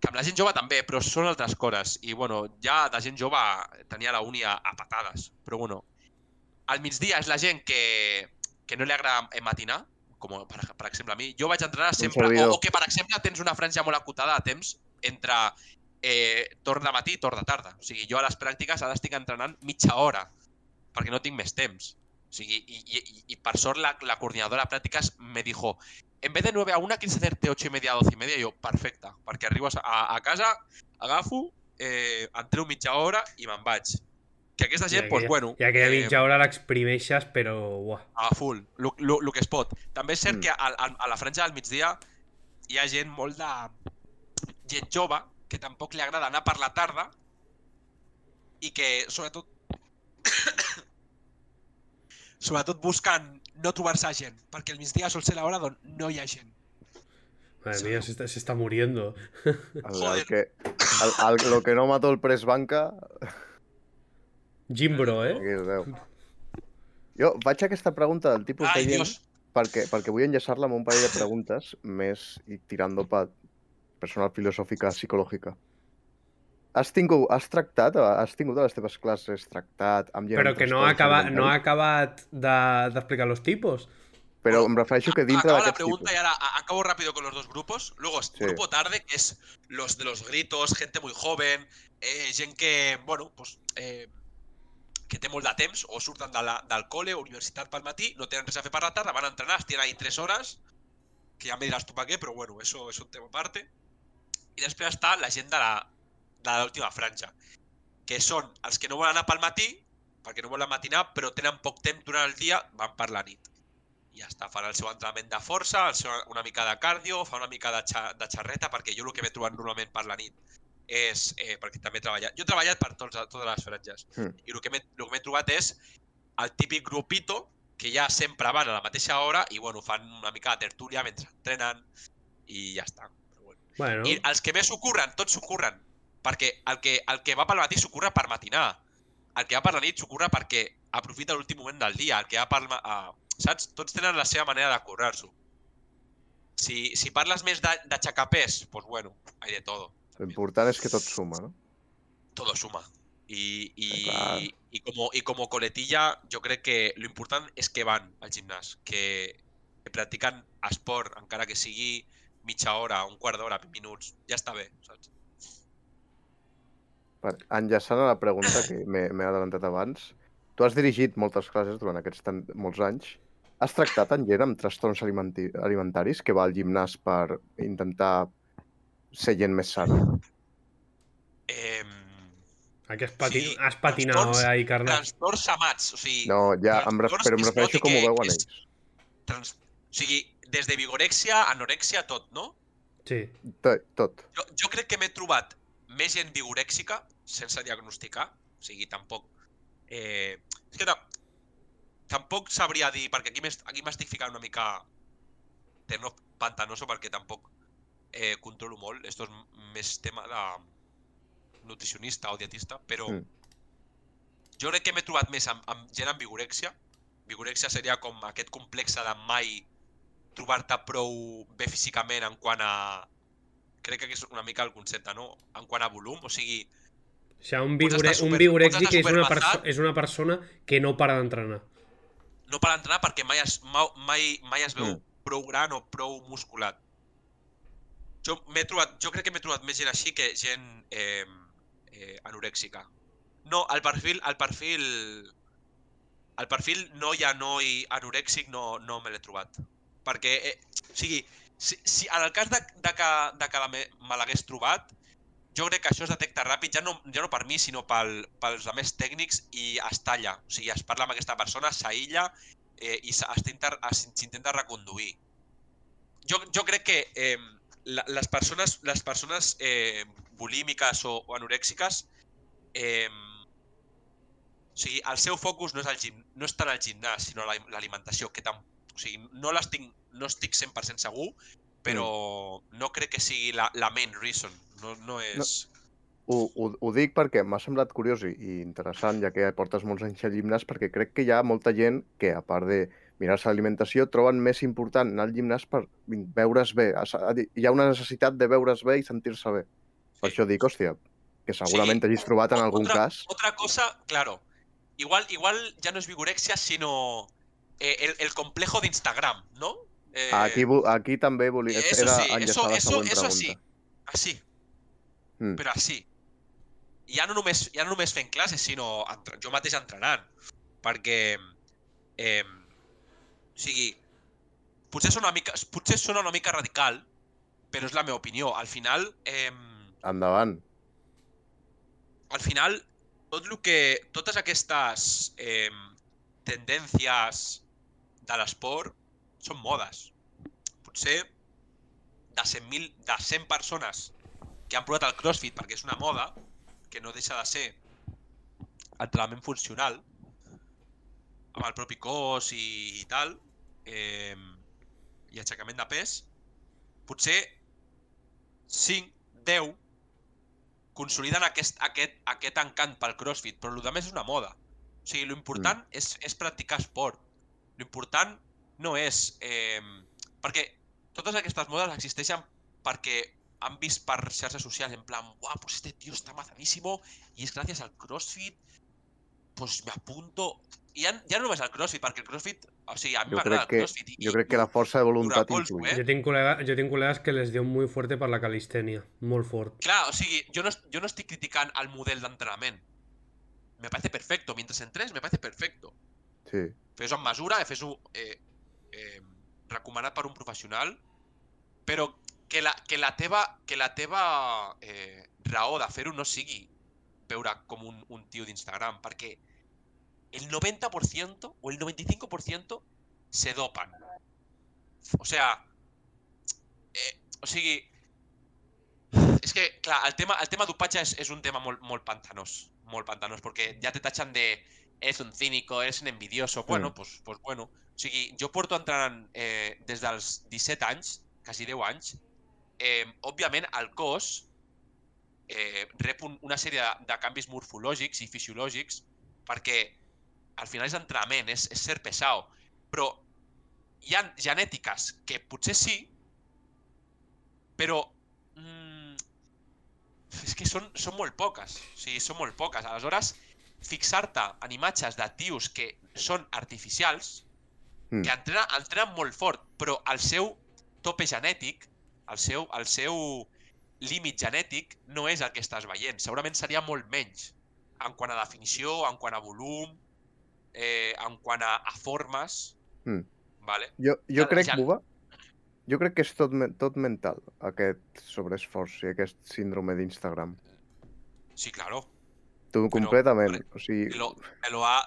Que amb la gent jove també, però són altres coses. I, bueno, ja de gent jove tenia la uni a, a patades. Però, bueno, al migdia és la gent que, que no li agrada eh, matinar, com per, per exemple a mi. Jo vaig entrenar sempre... O, o que, per exemple, tens una franja molt acotada de temps entre eh, torn de matí i torn de tarda. O sigui, jo a les pràctiques ara estic entrenant mitja hora, perquè no tinc més temps. O sigui, i, i- i per sort la, la coordinadora de pràctiques me dijo en vez de 9 a 1, quieres hacerte 8 y media a 12 y media? I jo, perfecte, perquè arribo a, a casa, agafo, eh, entreno mitja hora i me'n vaig. Que aquesta gent, doncs, aquella- bueno... I aquella eh, mitja hora l'exprimeixes, però... Uah. a full, el que es pot. També és cert Mm. que a, a, a la franja del migdia hi ha gent molt de... gent jove, que tampoc li agrada anar per la tarda i que, sobretot... sobretot busquen no trobar-se gent, perquè el migdia sol ser l'hora on no hi ha gent. Madre mía, se está, se está muriendo. Joder. que, el, el, lo que no mató el pres banca, Jimbro, eh? aquí es Déu. Jo vaig a aquesta pregunta del tipus Ai, gent Dios. perquè, perquè vull enllaçar-la amb un parell de preguntes més i tirando pa personal filosòfica psicològica. Has, tingut, has tractat, has tingut a les teves classes tractat amb gent Però que no ha acabat, no ha acabat de- d'explicar los tipos. Però em refereixo que dintre Acaba la pregunta tipus... y ahora acabo rápido con los dos grupos. Luego, Sí. grupo tarde, que es los de los gritos, gente muy joven, eh, gent que, bueno, pues, eh, que té molt de temps o surten de la, del col·le o universitat pel matí, no tenen res a fer per la tarda, van a entrenar, tienen ahí tres hores, que ja me diràs tu per què, però bueno, eso es un tema aparte. I després està la gent de la de l'última franja, que són els que no volen anar pel matí, perquè no volen matinar, però tenen poc temps durant el dia, van per la nit. I ja està, fan el seu entrenament de força, el seu, una mica de cardio, fa una mica de, xa, de xarreta, perquè jo el que m'he trobat normalment per la nit és, eh, perquè també he treballat, jo he treballat per tots, totes les franges, Mm. i el que m'he el que m'he trobat és el típic grupito que ja sempre van a la mateixa hora i bueno, fan una mica de tertúlia mentre entrenen i ja està. Però bueno. Bueno, I els que més s'ocorren, tots s'ocorren, perquè el que, el que va pel matí s'ocorre per matinar, el que va per la nit s'ocorre perquè aprofita l'últim moment del dia, el que va per... Uh, saps? Tots tenen la seva manera de currar-s'ho. Si, si parles més de- d'aixecar pes, doncs pues bueno, hay de todo. L'important és que tot suma, no? todo suma. Y, y, Clar. y, como, y como coletilla, yo creo que lo importante es que van al gimnàs, que, que practiquen esport, encara que sigui mitja hora, un quart d'hora, 20 minuts, ja està bé, saps? Per, enllaçant a la pregunta que m'he adelantat abans, tu has dirigit moltes classes durant aquests tan, molts anys. Has tractat en gent amb trastorns alimenti alimentaris que va al gimnàs per intentar ser gent més sana? Eh, aquí has, pati sí, has patinado trastorns- eh, ahí, carnal. trastorns amats, o sigui, No, ja, em ref, però em refereixo com ho veuen ells. trans, o sigui, des de vigorèxia, anorèxia, tot, no? Sí. Tot. tot. Jo, jo crec que m'he trobat més gent vigorèxica sense diagnosticar. O sigui, tampoc... Eh, és que ta, tampoc sabria dir, perquè aquí aquí m'estic ficant una mica terno pantanoso perquè tampoc eh, controlo molt. Esto és més tema de nutricionista o dietista, però Mm. jo crec que m'he trobat més amb, amb gent amb vigorèxia. Vigorèxia seria com aquest complexe de mai trobar-te prou bé físicament en quant a... Crec que és una mica el concepte, no? En quant a volum, o sigui, O sea, un, vigore estar un super- vigorèxic pots és una, perso és una persona que no para d'entrenar. no per entrenar perquè mai es, mai, mai, mai es veu Mm. prou gran o prou musculat. Jo, trobat, jo crec que m'he trobat més gent així que gent eh, eh, anorèxica. No, el perfil, el perfil, el perfil noia, noi, anorèxic no, no me l'he trobat. Perquè, eh, o sigui, si, si en el cas de, de que, de que la me, me l'hagués trobat, jo crec que això es detecta ràpid, ja no, ja no per mi, sinó pel, pels altres tècnics i es talla. O sigui, es parla amb aquesta persona, s'aïlla eh, i s'intenta reconduir. Jo, jo crec que eh, les persones, les persones eh, bulímiques o, o anorèxiques eh, o sigui, el seu focus no és, el gim, no és tant el gimnàs, sinó la- l'alimentació, que tam, o sigui, no, l'estic, no estic 100% segur, però no crec que sigui la, la main reason. No, no és... Ho, ho, ho dic perquè m'ha semblat curiós i, i interessant, ja que portes molts anys al gimnàs, perquè crec que hi ha molta gent que, a part de mirar-se l'alimentació, troben més important anar al gimnàs per veure's bé. Hi ha una necessitat de veure's bé i sentir-se bé. Per Sí. això dic, hòstia, que segurament t'hagis trobat en algun otra, cas. Otra cosa, claro. Igual, igual ya no es vigorexia, sino eh, el, el complejo de Instagram, ¿no? Eh, Aquí, aquí també volia... eso Era sí, eso, eso, eso así. Así. Mm. Però així. Ja no només, ja no només fent classes, sinó entre, jo mateix entrenant. Perquè... Eh, o sigui, potser sona, una mica, potser sona una mica radical, però és la meva opinió. Al final, eh, Endavant. al final, tot lo que, totes aquestes eh, tendències de l'esport són modes. Potser de 100.000 de 100 persones que han provat el CrossFit perquè és una moda, que no deixa de ser entrenament funcional, amb el propi cos i, i tal, eh, i aixecament de pes, potser 5, 10, consoliden aquest, aquest, aquest encant pel CrossFit, però el que més és una moda. O sigui, l'important mm. és, és practicar esport. L'important no és... Eh, perquè totes aquestes modes existeixen perquè han vist per xarxes socials en plan, guau, pues este tío está mazadísimo y es gracias al CrossFit, pues me apunto... I ja, ja no només al CrossFit, perquè el CrossFit, o sigui, a mi m'agrada el que, CrossFit. I, jo crec que la força de voluntat influeix. eh? Jo tinc, col·lega, jo tinc col·legues que les dio muy fuerte per la calistènia, molt fort. Clar, o sigui, jo no, jo no estic criticant el model d'entrenament. Me parece perfecto. Mientras entres, me parece perfecto. Sí. Fes-ho amb mesura, fes-ho eh, eh, recomanat per un professional, però que la, que la teva, que la teva eh, raó de fer-ho no sigui veure com un, un tio d'Instagram, perquè el 90% o el 95% se dopan. O sea, eh, o sigui, és que, clar, el tema, el tema dopatge és, és un tema molt, molt pantanós, molt pantanós, perquè ja te tachan de és un cínico, és un envidioso, bueno, pues, pues bueno. O sigui, jo porto entrenant eh, des dels 17 anys, quasi 10 anys, eh, òbviament el cos eh, rep un, una sèrie de, de canvis morfològics i fisiològics perquè al final és entrenament, és, és ser pesau, però hi ha genètiques que potser sí, però mm, és que són, són molt poques, o sigui, són molt poques. Aleshores, fixar-te en imatges de tios que són artificials, Mm. que entrenen, entrenen molt fort, però el seu tope genètic, el seu, el seu límit genètic no és el que estàs veient. Segurament seria molt menys en quant a definició, en quant a volum, eh, en quant a, a formes. Mm. Vale? Jo, jo Ja- crec, ja- Buba, jo crec que és tot, tot mental, aquest sobreesforç i aquest síndrome d'Instagram. Sí, claro. Tu, completament. vale, O sigui, Me lo, me lo ha,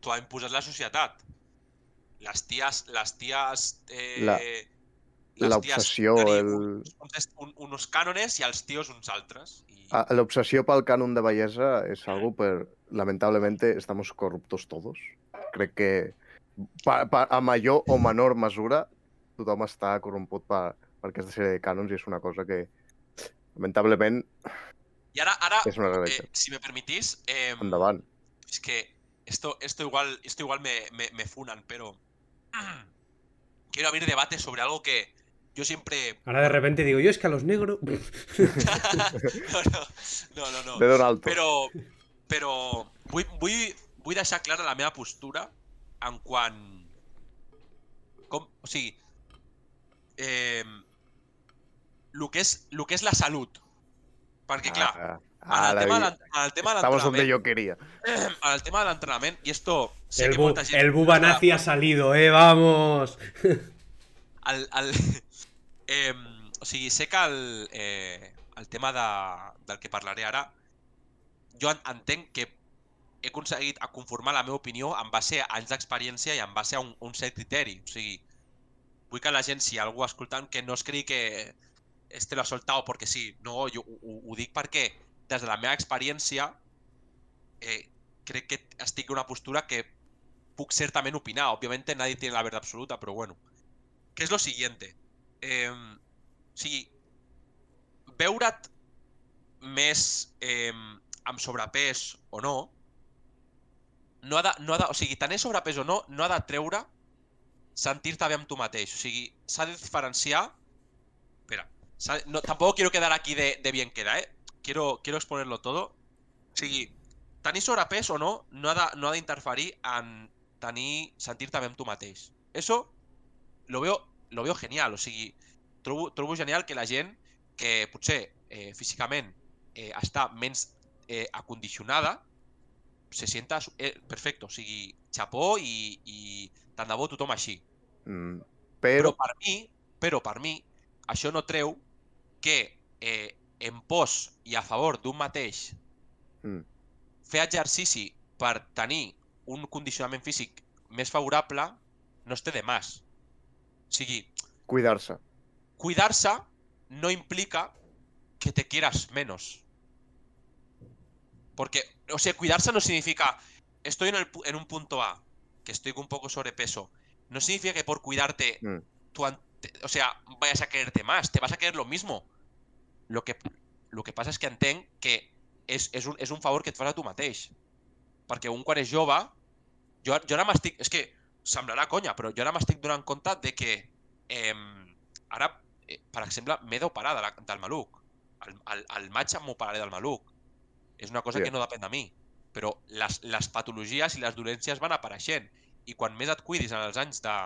t'ho ha imposat la societat. Les ties, les ties... Eh, La- l'obsessió, el- uns, uns, un, uns cànones i els tios uns altres. I, a- l'obsessió pel cànon de bellesa és algo per... Lamentablemente estamos corruptos todos. Crec que pa, pa, a major o menor mesura tothom està corromput per, per aquesta sèrie de cànons i és una cosa que lamentablement I ara, ara és una eh, si me permitís, eh, Endavant. es que esto, esto igual, esto igual me, me, me funan, pero quiero abrir debate sobre algo que yo siempre... Ahora de repente digo, yo es que a los negros... no, no, no, no, alto. Però, però vull, vull, vull deixar clara la meva postura en quant... Com, o sigui, eh, el, que és, el que és la salut. Perquè, clar, Ah, ah, el la tema, en el tema de Estamos donde yo quería. el tema de l'entrenament, i esto sé El, que bu molta gent... el buba nazi ha salido, eh, vamos. el, el, eh, o sigui, sé que el, eh, el tema de, del que parlaré ara, jo en- entenc que he aconseguit a conformar la meva opinió en base a anys d'experiència i en base a un, un cert criteri. O sigui, vull que la gent, si algú escoltant, que no es cregui que este lo ha soltado porque sí. No, jo ho, ho- ho dic perquè des de la meva experiència eh, que estic en una postura que puc certament opinar. Òbviamente nadie tiene la verdad absoluta, però bueno. que és lo siguiente. Eh, o sigui, veure't més eh, amb sobrepès o no, no ha de, no ha de, o sigui, tenir sobrepès o no, no ha de treure sentir-te bé tu mateix. O sigui, s'ha de. Espera, no, tampoco quiero quedar aquí de bien queda, ¿eh? Quiero, quiero exponerlo todo. Sigui, tenir sobrepès o no, no ha de- no ha d'interferir en tenir, sentir-te bé amb tu mateix. Eso lo veo, lo veo genial, o sigui, trobo, trobo genial que la gent que potser eh, físicament eh, està menys eh, acondicionada se sienta eh, perfecto, o sigui, xapó i, i tant de bo tothom així. Mm, Però Però, per mi, però per mi, això no treu que eh, en pos i a favor d'un mateix Mm. fer exercici per tenir un condicionament físic més favorable no es té de más. O sigui, cuidar-se. cuidarse no implica que te quieras menos. Porque, o sea, cuidarse no significa estoy en, el pu- en un punto A, que estoy con un poco sobrepeso. No significa que por cuidarte, Mm. tú, o sea, vayas a quererte más, te vas a querer lo mismo. Lo que, lo que passa és que entenc que és, és, un, és un favor que et fas a tu mateix. Perquè un quan és jove, jo, jo ara m'estic... És que semblarà conya, però jo ara m'estic donant compte de que eh, ara, eh, per exemple, m'he d'operar de la, del maluc. Al, al, al maig m'operaré del maluc. És una cosa Sí. que no depèn de mi. Però les, les patologies i les dolències van apareixent. I quan més et cuidis en els anys de,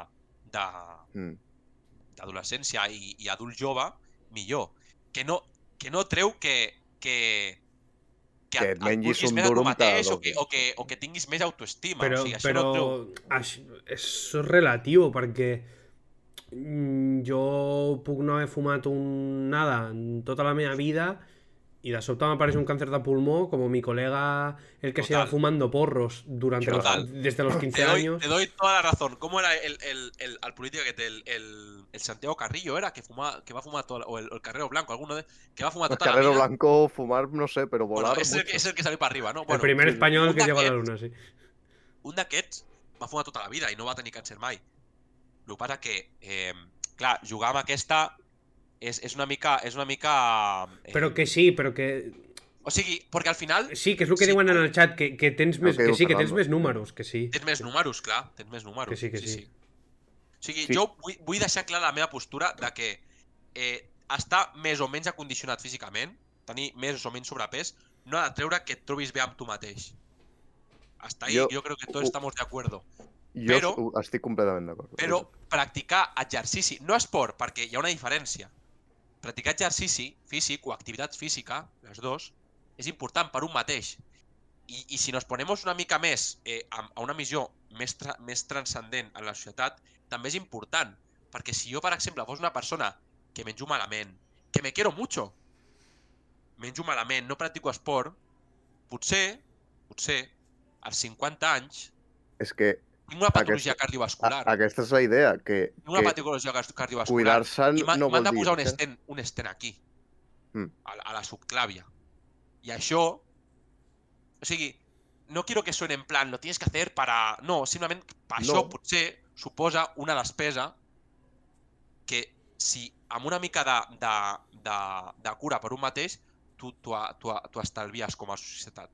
de, Mm. d'adolescència i, i adult jove, millor. Que no, que no treu que, que, Que et mengis un durum mateix o que, o, que, o que tinguis més autoestima. Però, o sigui, això però no treu... això, és relatiu, perquè mm, jo puc no haver fumat un nada en tota la meva vida y de sobte m'apareix un cáncer de pulmó como mi colega el que se lleva fumando porros durante los, desde los 15 Te doy, años. te doy toda la razón. ¿Cómo era el, el, el, el político que te, el, el, el Santiago Carrillo era que fuma, que va a fumar toda la- o el, Carrero Blanco, alguno de que va a fumar El toda Carrero la vida? Blanco, fumar, no sé, pero Bueno, volar es, el, mucho. que- es el que salió para arriba, ¿no? el primer español que llegó a la luna, sí. un d'aquests va fumar tota la vida i no va tenir càncer mai. El que passa que, eh, clar, jugar amb aquesta és, és una mica... És una mica eh, Pero que sí, pero que... O sigui, perquè al final Sí, que és el que Sí, diuen en el chat, que, que tens El més, que que sí, que tens més números, que sí. tens més números, clar, tens més números. Que sí, que sí. O sigui, Sí. jo vull, vull deixar clara la meva postura de que eh, estar més o menys acondicionat físicament, tenir més o menys sobrepès, no ha de treure que et trobis bé amb tu mateix. Hasta ahí Jo- yo, creo que todos estamos de acuerdo. Jo però- estic completament d'acord. Però practicar exercici, no esport, perquè hi ha una diferència. Practicar exercici físic o activitat física, les dos, és important per un mateix. I, i si nos ponemos una mica més eh, a, a una missió més, tra més transcendent en la societat, també és important. Perquè si jo, per exemple, fos una persona que menjo malament, que me quiero mucho, menjo malament, no practico esport, potser, potser, als 50 anys, És que tinc una patologia Aquesta- cardiovascular. a, aquesta és la idea, que, Tinc una que patologia car- cardiovascular. cuidar-se I m'ha- no m'han vol de posar un dir... estent, un estent aquí, Mm. a, la- a la subclàvia. I això, o sigui, no quiero que suene en plan, lo tienes que hacer para... No, simplement per això No. potser suposa una despesa que si amb una mica de, de, de, de cura per un mateix, tu, tu estalvies com a societat.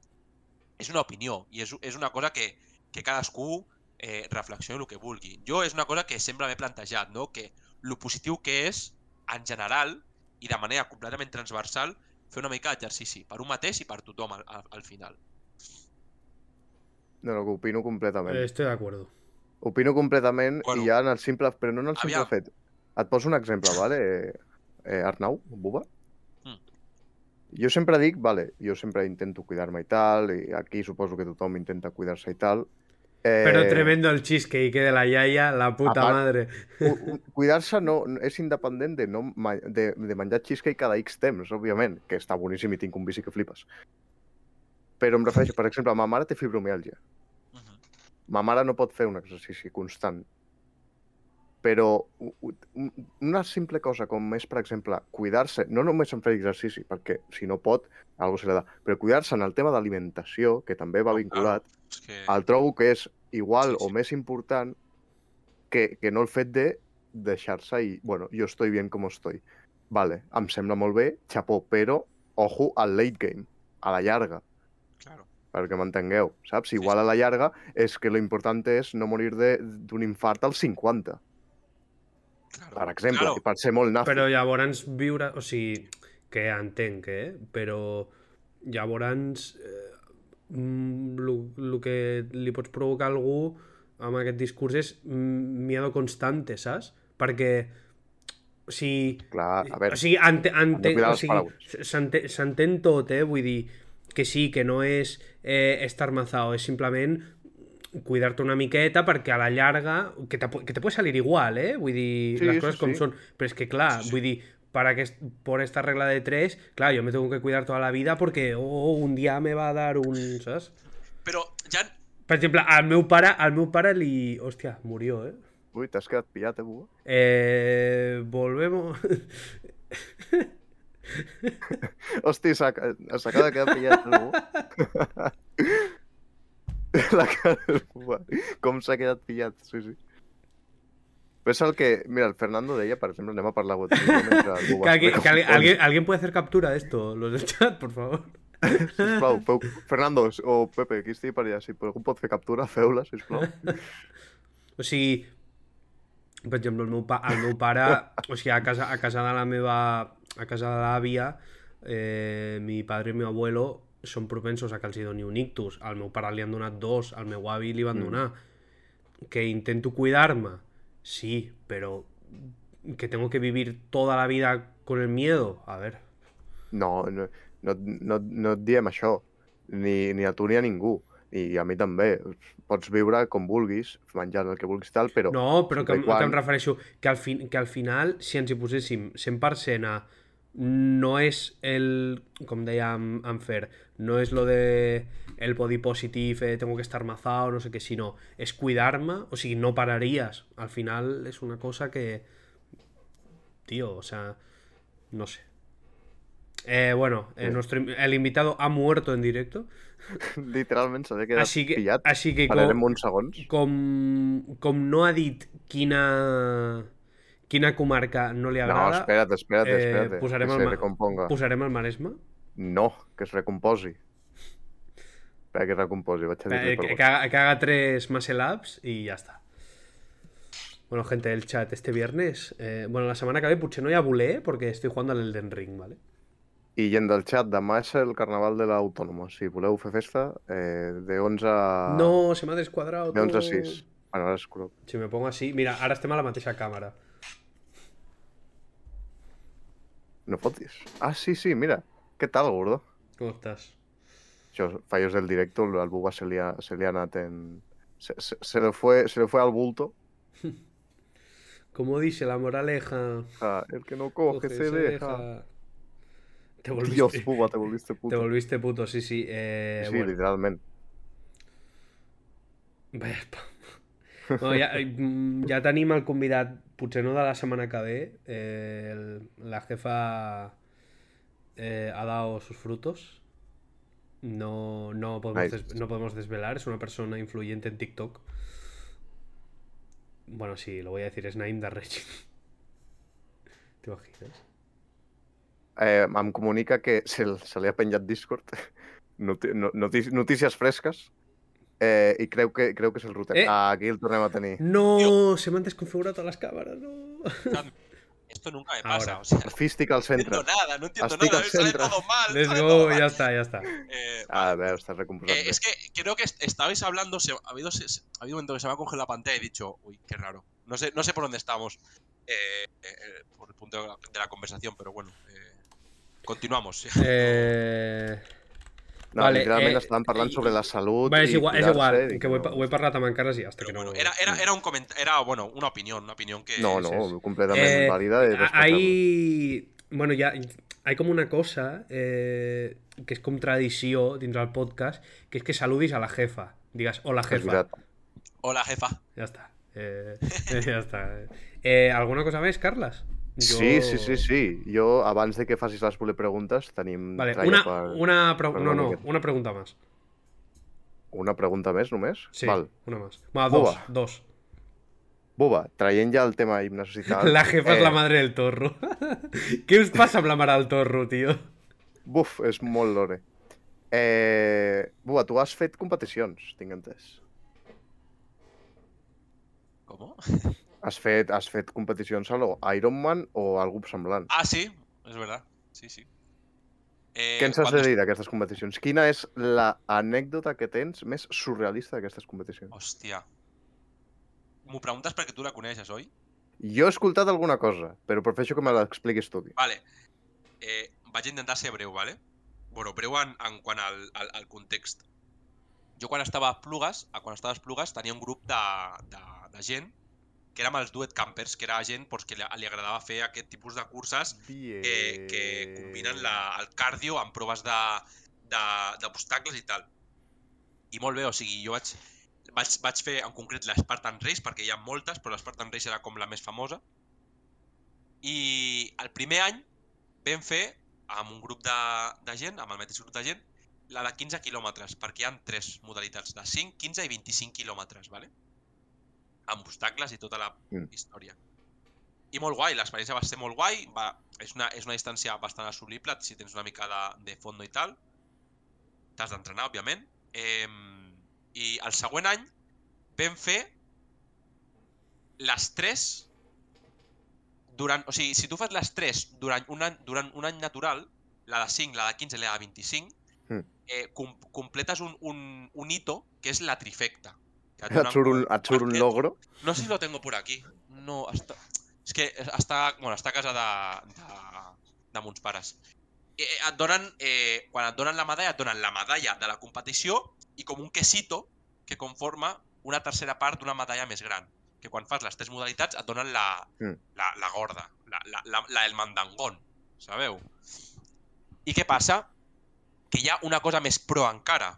És una opinió i és, és una cosa que, que cadascú eh, reflexioni el que vulgui. Jo és una cosa que sempre m'he plantejat, no? que lo positiu que és, en general, i de manera completament transversal, fer una mica d'exercici, per un mateix i per tothom al, al, al final. No, no, que opino completament. Eh, Estoy de acuerdo. Opino completament Bueno. i ja en el simple, però no en el simple Aviam. fet. Et poso un exemple, vale? Eh, Arnau, Buba? Mm. Jo sempre dic, vale, jo sempre intento cuidar-me i tal, i aquí suposo que tothom intenta cuidar-se i tal. Eh, Pero tremendo el cheesecake de la yaya, la puta aparte- madre. Cuidar-se no, no- és independent de, no, ma- de, de menjar cheesecake cada X temps, òbviament, que està boníssim i tinc un bici que flipes. Però em refereixo, per exemple, ma mare té fibromiàlgia. Uh -huh. Ma mare no pot fer un exercici constant. Però una simple cosa com és, per exemple, cuidar-se, no només en fer exercici, perquè si no pot, algú se li da, però cuidar-se en el tema d'alimentació, que també va No, vinculat, És que... el trobo que és igual Sí, o sí. més important que, que no el fet de deixar-se i, bueno, jo estoy bien com estoy. Vale, em sembla molt bé, xapó, però, ojo, al late game, a la llarga, Claro. perquè m'entengueu, saps? Sí, Igual sí. a la llarga és que lo important és no morir de- d'un infart als 50, claro. per exemple, Claro. i per ser molt nazi. Però llavors viure... O sigui, que entenc, eh? Però llavors eh, el que li pots provocar a algú amb aquest discurs és mm, miedo constante, saps? Perquè o sigui, Clar, a veure, o sigui, ente, de ente, cuidar o sigui s'entén tot, eh? Vull dir que sí, que no és eh, estar mazao, és simplement cuidar-te una miqueta perquè a la llarga, que te, que te puede salir igual, eh? Vull dir, Sí, les sí, coses com sí. són. Però és que, clar, Sí, sí. vull dir, para que, por esta regla de tres, claro, yo me tengo que cuidar toda la vida porque oh, un día me va a dar un, ¿sabes? Però ja... Per exemple, al meu pare, al meu pare li... Hòstia, murió, eh? ui, t'has quedat pillat, eh, Buba? Eh, volvemos... Hosti, s'ha- s'acaba de quedar pillat, el la cara del Buba. Com s'ha quedat pillat, sí, sí. És el que... Mira, el Fernando deia, per exemple, anem a parlar de algú Que, alguien, que alguien, alguien- puede hacer captura de esto, los del chat, por favor. Sisplau, feu... Fernando o Pepe, qui estigui per allà, si algú pot fer captura, feu-la, sisplau. O sigui, per exemple, el meu, pa, el meu pare, o sigui, a casa, a casa de la meva... a casa de l'àvia, eh, mi padre i mi abuelo són propensos a que els hi doni un ictus. Al meu pare li han donat dos, al meu avi li van Mm. donar. Que intento cuidarme, sí, pero que tengo que vivir toda la vida con el miedo, a ver. No, no, no, no, no et diem això, ni, ni a tu ni a ningú. I a mi també. Pots viure com vulguis, menjant el que vulguis tal, però... No, però que, i que em quan- refereixo que al, fin, que al final, si ens hi poséssim 100% a no és el, com deia en, en Fer, no és lo de el body positive, eh, tengo que estar mazado, no sé qué, sino es cuidarme, o sigui, no pararías. Al final es una cosa que, tío, o sea, no sé. Eh, bueno, eh, nuestro, el invitado ha muerto en directo, Literalment s'ha així que, pillat. així que Pararem com, uns segons. com, com no ha dit quina, quina comarca no li No, agrada, espera't, espera't, eh, espera't. posarem que el se recomponga. posarem el Maresme. No, que es recomposi. Espera que es recomposi, vaig a dir Eh, que, que haga, que haga tres muscle ups y ya está. Bueno, gente del chat, este viernes. eh, bueno, la semana que ve potser no hi ha voler porque estoy jugando al Elden Ring, ¿vale? I gent del xat, demà és el Carnaval de l'Autònoma. Si voleu fer festa, eh, de 11 a... No, se me ha descuadrado De 11 a todo. 6. Bueno, ara és color. Si me pongo así... Mira, ara estem a la mateixa càmera. No fotis. Ah, sí, sí, mira. Què tal, gordo? ¿Cómo estás? Fallos del directo, al Buba se li ha, se en... Se, se, se, le fue, se le fue al bulto. Como dice la moraleja... Ah, el que no coge, se, deja. Te volviste, Dios, Buba, te volviste puto. te volviste puto, sí, sí. Eh, sí, bueno. literalment. Vaya spam. No, ja, ja tenim el convidat, potser no de la setmana que ve, eh, la jefa eh, ha dado sus frutos. No, no, podemos des- no podemos desvelar, es una persona influyente en TikTok. Bueno, sí, lo voy a decir, es Naim Darrechi. ¿Te imaginas? Eh, em comunica que se, se li ha penjat Discord. Noti no, notícies fresques. Eh, I creu que, creu que és el router. Eh. Ah, aquí el tornem a tenir. No, se me han desconfigurado todas las cámaras, no. Esto nunca me Ahora. pasa, o sea, Fístic al no entiendo nada, no entiendo Estic nada, sale todo mal. Let's sale todo go, mal. ya está, ya está. Eh, a veure, estàs recomposat Eh, es que creo que est- estabais hablando, se, ha, habido, se- se- ha habido un momento que se me ha congelado la pantalla y he dicho, uy, qué raro. No sé, no sé por dónde estamos eh, eh, por el punto de la, de la conversación, pero bueno, eh, continuamos. Eh... No, vale, literalment eh, estàvem parlant sobre la salut Vale, és igual, és igual, i que ho he, no- pa- ho he parlat amb en Carles i ja està, Pero que no... bueno, era, era, era un comentario, era bueno, una opinión, una opinión que... No, no, sí, sí. completament Eh, válida respectable. Hay... Bueno, ya hay como una cosa eh, que es com tradició dins del podcast, que és que saludis a la jefa. Digues, hola És jefa. Hola, jefa. Ja està. Eh, ja està. Eh, alguna cosa més, Carles? Sí, sí, sí, sí. Jo, abans de que facis les preguntes, tenim... Vale, una, per- una, pre- per no, no, miqueta. una pregunta más. Una pregunta més, només? Sí, Val. una más. Va, dos, Buba. dos. Buba, traient ja el tema tal... La jefa és eh, la madre del torro. Què us passa amb la mare del torro, tio? Buf, és molt lore. Eh... Buba, tu has fet competicions, tinc entès. ¿Cómo? Has fet, has fet competicions a Ironman o algú semblant. Ah, sí, es verdad. Sí, sí. Eh, Què ens has de dir d'aquestes competicions? Quina és l'anècdota que tens més surrealista d'aquestes competicions? Hòstia. M'ho preguntes perquè tu la coneixes, oi? Jo he escoltat alguna cosa, però prefereixo que me l'expliquis tu. Vale. Eh, vaig intentar ser breu, vale? Bueno, breu en, en quant al, al, al context. Jo quan estava a Plugues, a quan estava a Plugues, tenia un grup de, de, de gent que érem els duet campers, que era gent doncs, que li, li agradava fer aquest tipus de curses que, que combinen la, el cardio amb proves d'obstacles i tal. I molt bé, o sigui, jo vaig, vaig, vaig fer en concret l'Spartan Race, perquè hi ha moltes, però l'Spartan Race era com la més famosa. I el primer any vam fer, amb un grup de, de gent, amb el mateix grup de gent, la de 15 quilòmetres, perquè hi ha tres modalitats, de 5, 15 i 25 quilòmetres, ¿vale? Amb obstacles i tota la Mm. història. I molt guai, l'experiència va ser molt guai, va, és, una, és una distància bastant assolible si tens una mica de, de fondo i tal. T'has d'entrenar, òbviament. Eh, I el següent any vam fer les 3 durant, o sigui, si tu fas les 3 durant un any, durant un any natural, la de 5, la de 15 i la de 25, Mm. eh, com, completes un, un, un hito que és la trifecta. Surt un, surt un logro. No sé si lo tengo por aquí. No, està... És que està, bueno, està a casa de, de, de mons pares. Eh, et donen, eh, quan et donen la medalla, et donen la medalla de la competició i com un quesito que conforma una tercera part d'una medalla més gran. Que quan fas les tres modalitats et donen la, Mm. la, la gorda, la, la, la, la el mandangón, sabeu? I què passa? Que hi ha una cosa més pro encara.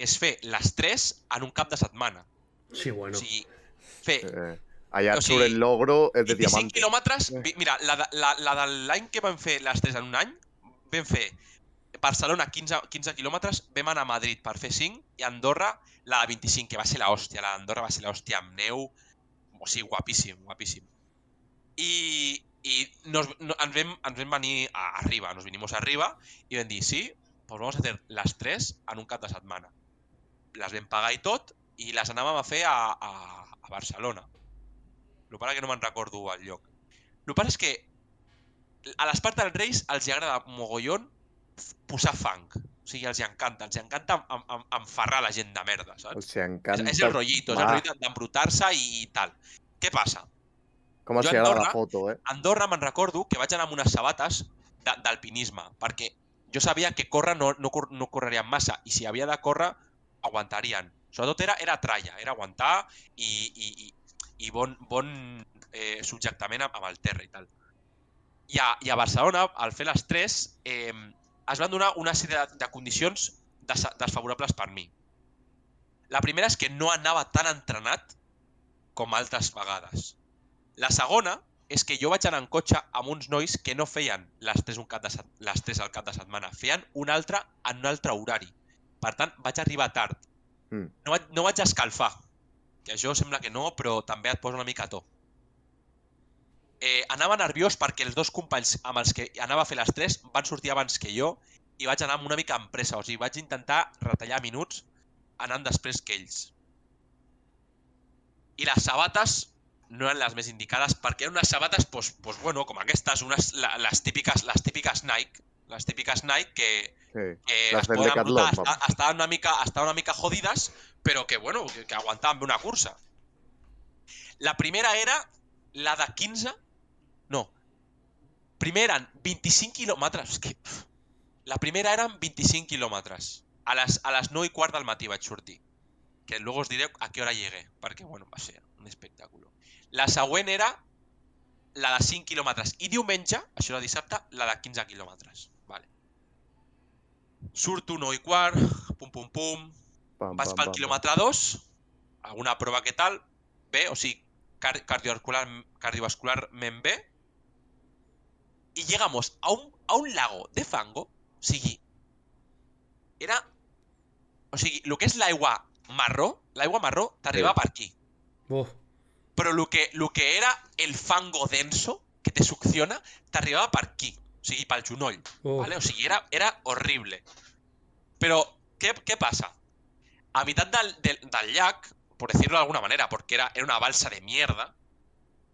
És fer les tres en un cap de setmana. Sí, bueno. O sigui, fer Eh, allà O sigui, el logro eh, de 25 diamante. quilòmetres, Eh. mira, la, la, la de l'any que vam fer les 3 en un any, vam fer Barcelona 15, 15 quilòmetres, vam anar a Madrid per fer 5 i Andorra la de 25, que va ser l'hòstia, la d'Andorra va ser l'hòstia amb neu, o sigui, guapíssim, guapíssim. I, i nos, no, ens, vam, ens vam venir a arriba, nos vinimos arriba i vam dir, sí, pues vamos a hacer les 3 en un cap de setmana. Les vam pagar i tot i les anàvem a fer a, a, a Barcelona. El que que no me'n recordo el lloc. El que és que a l'Espart dels Reis els hi agrada mogollon posar fang. O sigui, els hi encanta. Els hi encanta em- em- enferrar la gent de merda, saps? Els És, encanta. és el rollito, és el Va. rollito d'embrutar-se i, i tal. Què passa? Com els Jo hi agrada la Andorra- foto, eh? A Andorra me'n recordo que vaig anar amb unes sabates d'alpinisme, perquè jo sabia que córrer no, no, no correrien massa, i si havia de córrer, aguantarien. Sobretot era, era tralla, era aguantar i, i, i, i bon, bon eh, subjectament amb, el terra i tal. I a, I a Barcelona, al fer les 3, eh, es van donar una sèrie de, de condicions des, desfavorables per mi. La primera és que no anava tan entrenat com altres vegades. La segona és que jo vaig anar en cotxe amb uns nois que no feien les 3, un cap de les 3 al cap de setmana, feien un altre en un altre horari. Per tant, vaig arribar tard. Mm. No, vaig, no vaig escalfar, que això sembla que no, però també et posa una mica a to. Eh, anava nerviós perquè els dos companys amb els que anava a fer les 3 van sortir abans que jo i vaig anar amb una mica amb pressa, o sigui, vaig intentar retallar minuts anant després que ells. I les sabates no eren les més indicades perquè eren unes sabates, pues, pues, bueno, com aquestes, unes, les, típiques, les típiques Nike, les típiques Nike que, Sí. que Les poden Decathlon, vamos. una mica, estaven una mica jodides, però que, bueno, que, que aguantaven bé una cursa. La primera era la de 15... No. Primer eren 25 quilòmetres. Que... La primera eren 25 quilòmetres. A les, a les 9 i quart del matí vaig sortir. Que luego os diré a qué hora llegué, perquè, bueno, va ser un espectacle. La següent era la de 5 quilòmetres. I diumenge, això era dissabte, la de 15 quilòmetres. Vale. Surto 9 i quart, pum pum pum, Pam, vaig pam, pel pam, quilòmetre 2, alguna prova que tal, bé, o sigui, car cardiovascular, cardiovascularment bé, y llegamos a un, a un lago de fango, o sigui, era... O sigui, el que és l'aigua marró, l'aigua marró t'arriba Sí. per aquí. Uf, Però el que, lo que era el fango denso, que te succiona, t'arribava per aquí. Sigui, pel genoll. uf. ¿vale? O sigui, era, era horrible. Però, què, què passa? A mitad del, del, del llac, por decirlo de alguna manera, porque era, era una balsa de mierda,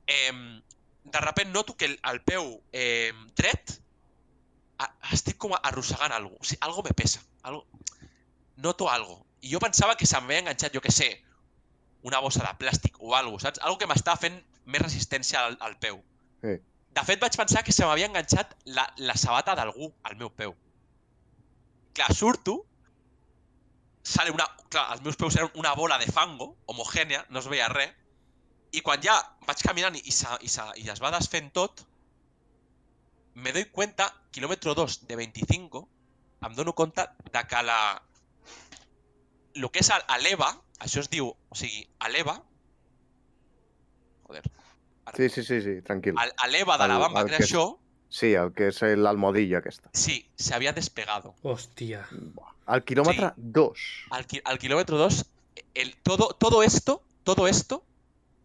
eh, de repente noto que el, el peu eh, dret a, estic com arrossegant alguna cosa. O sigui, algo me pesa. Algo, noto algo. I jo pensava que se m'havia enganxat, jo que sé, una bossa de plàstic o algo, saps? Algo que m'estava fent més resistència al, al peu. Sí. De fet, vaig pensar que se m'havia enganxat la, la sabata d'algú al meu peu. Clar, surto, sale una... Clar, els meus peus eren una bola de fango, homogènia, no es veia res, i quan ja vaig caminant i, se, i, i es va desfent tot, me doy cuenta, quilòmetre 2 de 25, em dono compte de que la... El que és a, l'EVA, això es diu, o sigui, l'EVA... Joder. Sí, sí, sí, sí, tranquil. A, a l'EVA de la bamba que que era això, Sí, el que és l'almodilla aquesta. sí, se había despegado. Hòstia. Al quilòmetre 2. Al, ki- al kilómetro 2, el, todo, todo esto, todo esto,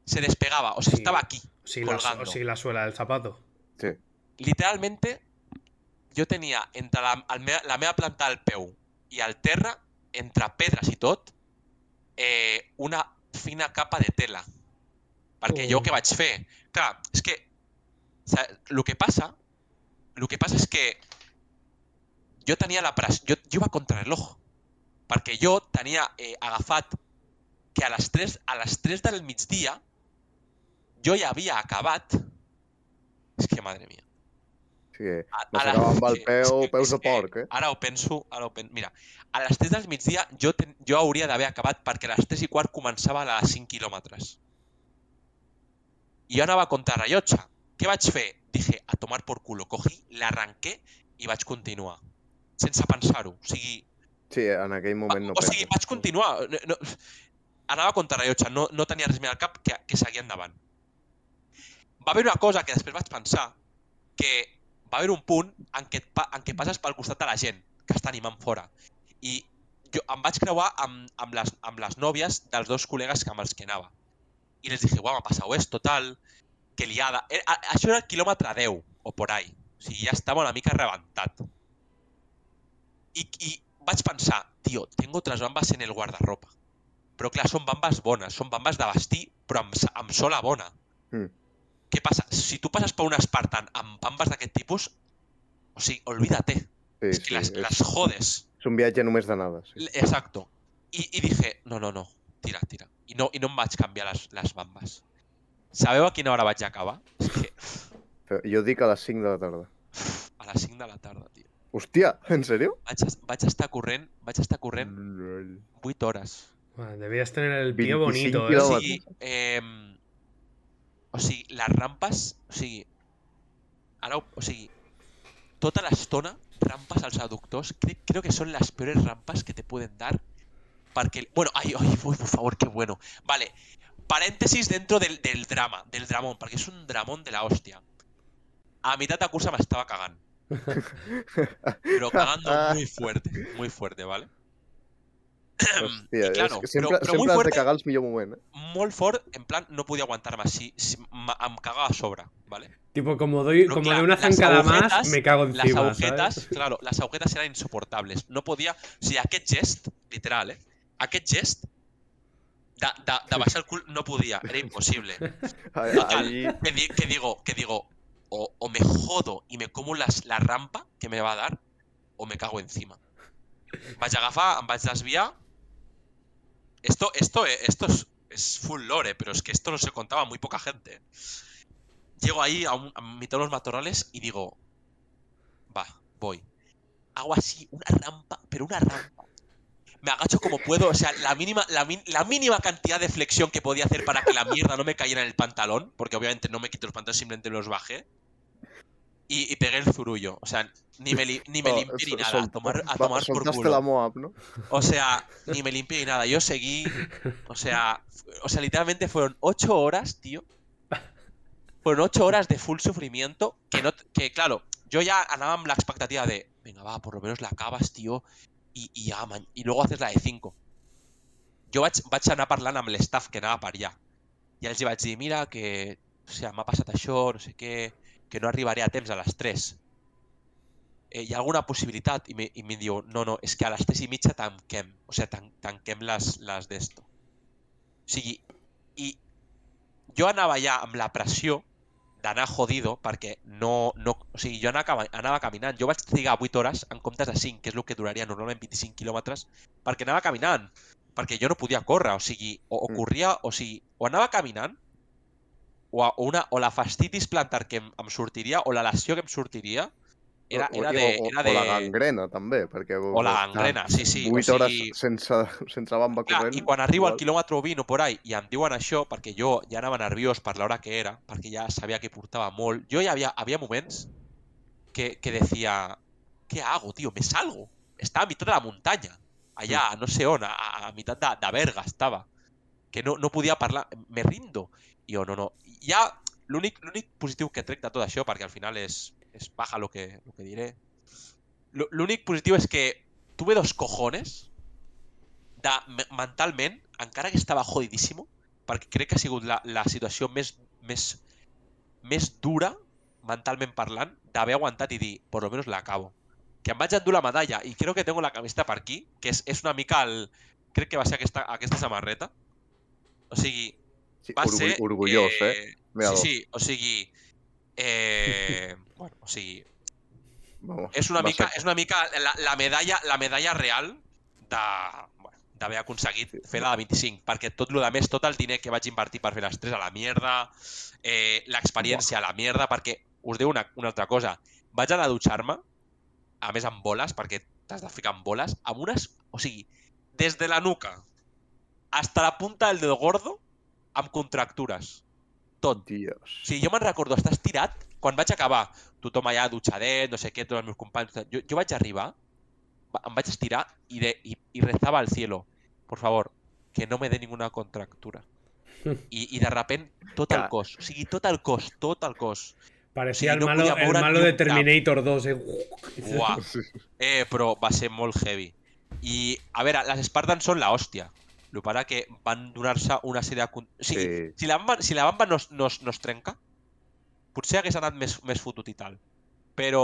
se despegaba, o sea, Sí. estaba aquí. O sigui, la, Colgando. o sigui, la suela del zapato. Sí. Literalmente, jo tenia entre la, el me, la meva planta del peu i el terra, entre pedres i tot, eh, una fina capa de tela. Perquè jo què vaig fer? Clar, és que el que passa el que passa és que jo tenia la pressió, jo, jo iba contra reloj, perquè jo tenia eh, agafat que a les 3, a les 3 del migdia jo ja havia acabat és que, madre mia. Sí, que A, a la- amb el sí, peu, que- peus de porc, eh? Ara ho penso, ara ho penso. Mira, a les 3 del migdia jo, ten, jo hauria d'haver acabat perquè a les 3 i quart començava a les 5 quilòmetres. I jo anava contra rellotge. Què vaig fer? Dije, a tomar por culo. Cogí, l'arrenqué i vaig continuar. Sense pensar-ho. O sigui, Sí, en aquell moment no o sigui, penses. vaig continuar. No, no, anava contra rellotge, no, no tenia res més al cap que, que seguir endavant. Va haver una cosa que després vaig pensar, que va haver un punt en què, en què passes pel costat de la gent que està animant fora. I jo em vaig creuar amb, amb, les, amb les nòvies dels dos col·legues amb els que anava. I les dije, guau, m'ha passat esto, tal, que liada. Eh, Això era el quilòmetre 10, o por ahí. O sigui, ja estava una mica rebentat. I, I vaig pensar, tio, tengo otras bambas en el guardarropa. Però clar, són bambes bones, són bambes de vestir, però amb, amb sola bona. Mm. Què passa? Si tu passes per un Spartan amb bambes d'aquest tipus, o sigui, olvídate. Sí, és que sí, les, és, les jodes. és un viatge només d'anada. Sí. Exacto. I, I dije, no, no, no, tira, tira. I no, i no em vaig canviar les, les bambes. Sabeu a quina hora vaig acabar? És que Però Jo dic a les 5 de la tarda. a les 5 de la tarda, tio. Hòstia, en sèrio? Vaig, vaig estar corrent, vaig estar corrent Mm. 8 hores. Bueno, debías tener el pie 25 bonito, O ¿eh? kilómetros. sigui, eh, o sigui, les rampes, o sigui, ara, o sigui, tota l'estona, rampes als aductors, crec, creo que son las peores rampas que te pueden dar, perquè, bueno, ay, ay, uy, por favor, qué bueno. Vale, paréntesis dentro del, del drama, del dramón, perquè és un dramón de la hòstia. A mitad de cursa m'estava cagant, pero cagando muy fuerte, muy fuerte, ¿vale? I claro, és que sempre, però, però muy sempre has fuerte de cagar al millor moment, eh? molt fort, en plan, no podia aguantar-me, si, si em cagava a sobre, ¿vale? Tipo, como doy, Pero como claro, de una las zancada más, me cago Las encima, agujetas, ¿sabes? claro, las agujetas eran insoportables. No podia... O sigui, aquest gest, literal, eh? Aquest gest de, de, de baixar el cul no podia, era imposible. Total, que, di- que digo, que digo, o, o me jodo y me como las, la rampa que me va a dar, o me cago encima. Vaig agafar, em vaig desviar. Esto, esto, eh, esto es, es full lore, pero es que esto no se contaba muy poca gente. Llego ahí a, un, a mitad de los matorrales y digo, va, voy. Hago así, una rampa, pero una rampa. Me agacho como puedo, o sea, la mínima, la, min- la mínima cantidad de flexión que podía hacer para que la mierda no me cayera en el pantalón, porque obviamente no me quito los pantalones, simplemente los bajé. Y, y pegué el zurullo. O sea, ni me, li- ni me limpié ni nada. sol- A tomar, a tomar por culo. la Moab, ¿no? O sea, ni me limpié ni nada. Yo seguí. O sea, o sea, literalmente fueron ocho horas, tío. Fueron ocho horas de full sufrimiento. Que no, que claro, yo ya andaba amb l'expectativa de, venga, va, por lo menos la acabas, tío. Y, y ya, man, y luego haces la de 5. Jo vaig, vaig anar parlant amb l'staff que anava per allà. I els vaig dir, mira, que o sigui, m'ha passat això, no sé què, que no arribaré a temps a les 3. Eh, hi ha alguna possibilitat? I, i em diu, no, no, és que a les 3 i mitja tanquem. O sigui, tan, tanquem les, les d'esto. O sigui, i jo anava ja amb la pressió d'anar jodido perquè no, no... O sigui, jo anava, anava caminant. Jo vaig trigar 8 hores en comptes de 5, que és el que duraria normalment 25 quilòmetres, perquè anava caminant. Perquè jo no podia córrer, o sigui, o, o Mm. corria, o sigui, o anava caminant, o, una, o la fastitis plantar que em, em sortiria, o la lesió que em sortiria, era, O- era o- de... o, Era o la de... gangrena, també, perquè... O la gangrena, sí, sí. O 8 hores sigui, sense, sense bamba Clar, corrent. I quan arribo al quilòmetre 20 o por ahí i em diuen això, perquè jo ja anava nerviós per l'hora que era, perquè ja sabia que portava molt, jo ja havia, havia moments que, que decía, ¿qué hago, tío? ¿Me salgo? Estaba a mitad de la montaña, allá, no sé on, a, a, mitad de, de Berga estava, que no, no podia parlar, me rindo. I jo, no, no. Ja, l'únic positiu que trec de tot això, perquè al final és, és paja lo que, lo que diré, L- l'únic positiu és que tuve dos cojones de, me- mentalment, encara que estava jodidíssimo, perquè crec que ha sigut la, la situació més, més, més dura, mentalment parlant, d'haver aguantat i dir, por lo menos la acabo. Que em vaig endur la medalla i crec que tengo la camiseta per aquí, que és, és una mica el... Crec que va ser aquesta, aquesta samarreta. O sigui, Sí, va orgull, ser... orgullós, eh? Sí, Míralo. sí, o sigui... Eh, bueno, o sigui, Vamos, és una mica, ser- és una mica la, la, medalla, la medalla real de bueno, d'haver aconseguit Sí. fer la de 25, perquè tot lo de més, tot el diner que vaig invertir per fer les 3 a la mierda, eh, l'experiència a la mierda, perquè us diu una, una altra cosa, vaig anar a dutxar-me, a més amb boles, perquè t'has de ficar amb boles, amb unes, o sigui, des de la nuca hasta la punta del dedo gordo, amb contractures. Tot. Dios. O sigui, jo me'n recordo estar estirat quan vaig acabar, tothom allà dutxadet, no sé què, tots els meus companys... Jo, jo vaig arribar, va- em vaig estirar i, de, i, i rezava al cielo, por favor, que no me dé ninguna contractura. I, I de repent tot el cos, o sigui, tot el cos, tot el cos. Parecía Sí, no el malo, el malo de. Terminator 2, eh. Uah, eh, però va ser molt heavy. I, a veure, les Spartans són la hòstia. El que passa que van donar-se una sèrie de... O sigui, Sí. si la bamba, si la bamba no, no, no es trenca, potser hagués anat més, més fotut i tal. Però...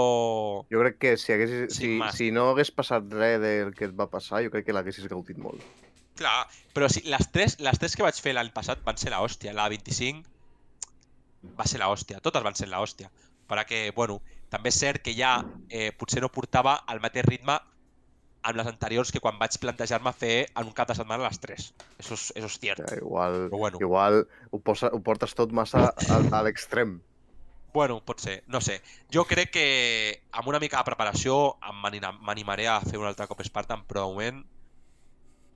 Jo crec que si, Sin si, más. si no hagués passat res del que et va passar, jo crec que l'haguessis gaudit molt. Clar, però si, les, tres, les tres que vaig fer l'any passat van ser la hòstia. La 25 va ser la hòstia. Totes van ser la hòstia. Perquè, bueno, també és cert que ja eh, potser no portava el mateix ritme amb les anteriors que quan vaig plantejar-me fer en un cap de setmana les tres. Eso és, eso és cert. Ja, igual, Però bueno. igual ho, posa, ho portes tot massa a, a l'extrem. Bueno, pot ser, no sé. Jo crec que amb una mica de preparació m'animaré a fer un altre cop Spartan, però de moment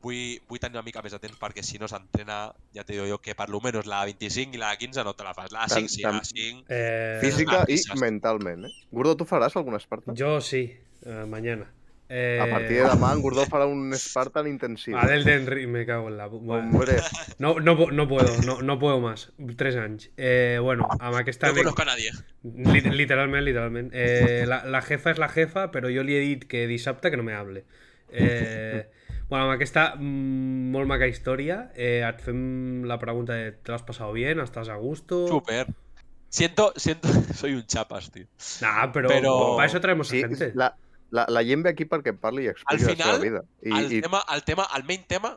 vull, vull tenir una mica més de temps perquè si no s'entrena, ja te digo jo que per lo menos la de 25 i la de 15 no te la fas. La de Tant- 5 sí, la de 5... Eh, Física i risas. mentalment, eh? Gordó, tu faràs algun Spartan? Yo sí, eh, mañana. Eh, A partir de demà, en Gordó farà un Spartan intensiu. A Elden Ring, me cago en la... Bueno, Hombre, no, no, no puedo, no, no puedo más. Tres anys. Eh, bueno, amb aquesta... No conozco a nadie. Li- Literalment, literalment. Eh, la, la jefa és la jefa, però jo li he dit que dissabte que no me hable. Eh, bueno, amb aquesta mm, molt maca història, eh, et fem la pregunta de ¿te lo has pasado bien? ¿Estás a gusto? Súper. Siento, siento, soy un chapas, tío. Nah, pero, Pero- para eso traemos a sí, gente. la, la, la gent ve aquí perquè parli i expliqui la final, seva vida. I, el, i tema, el, tema, el main tema,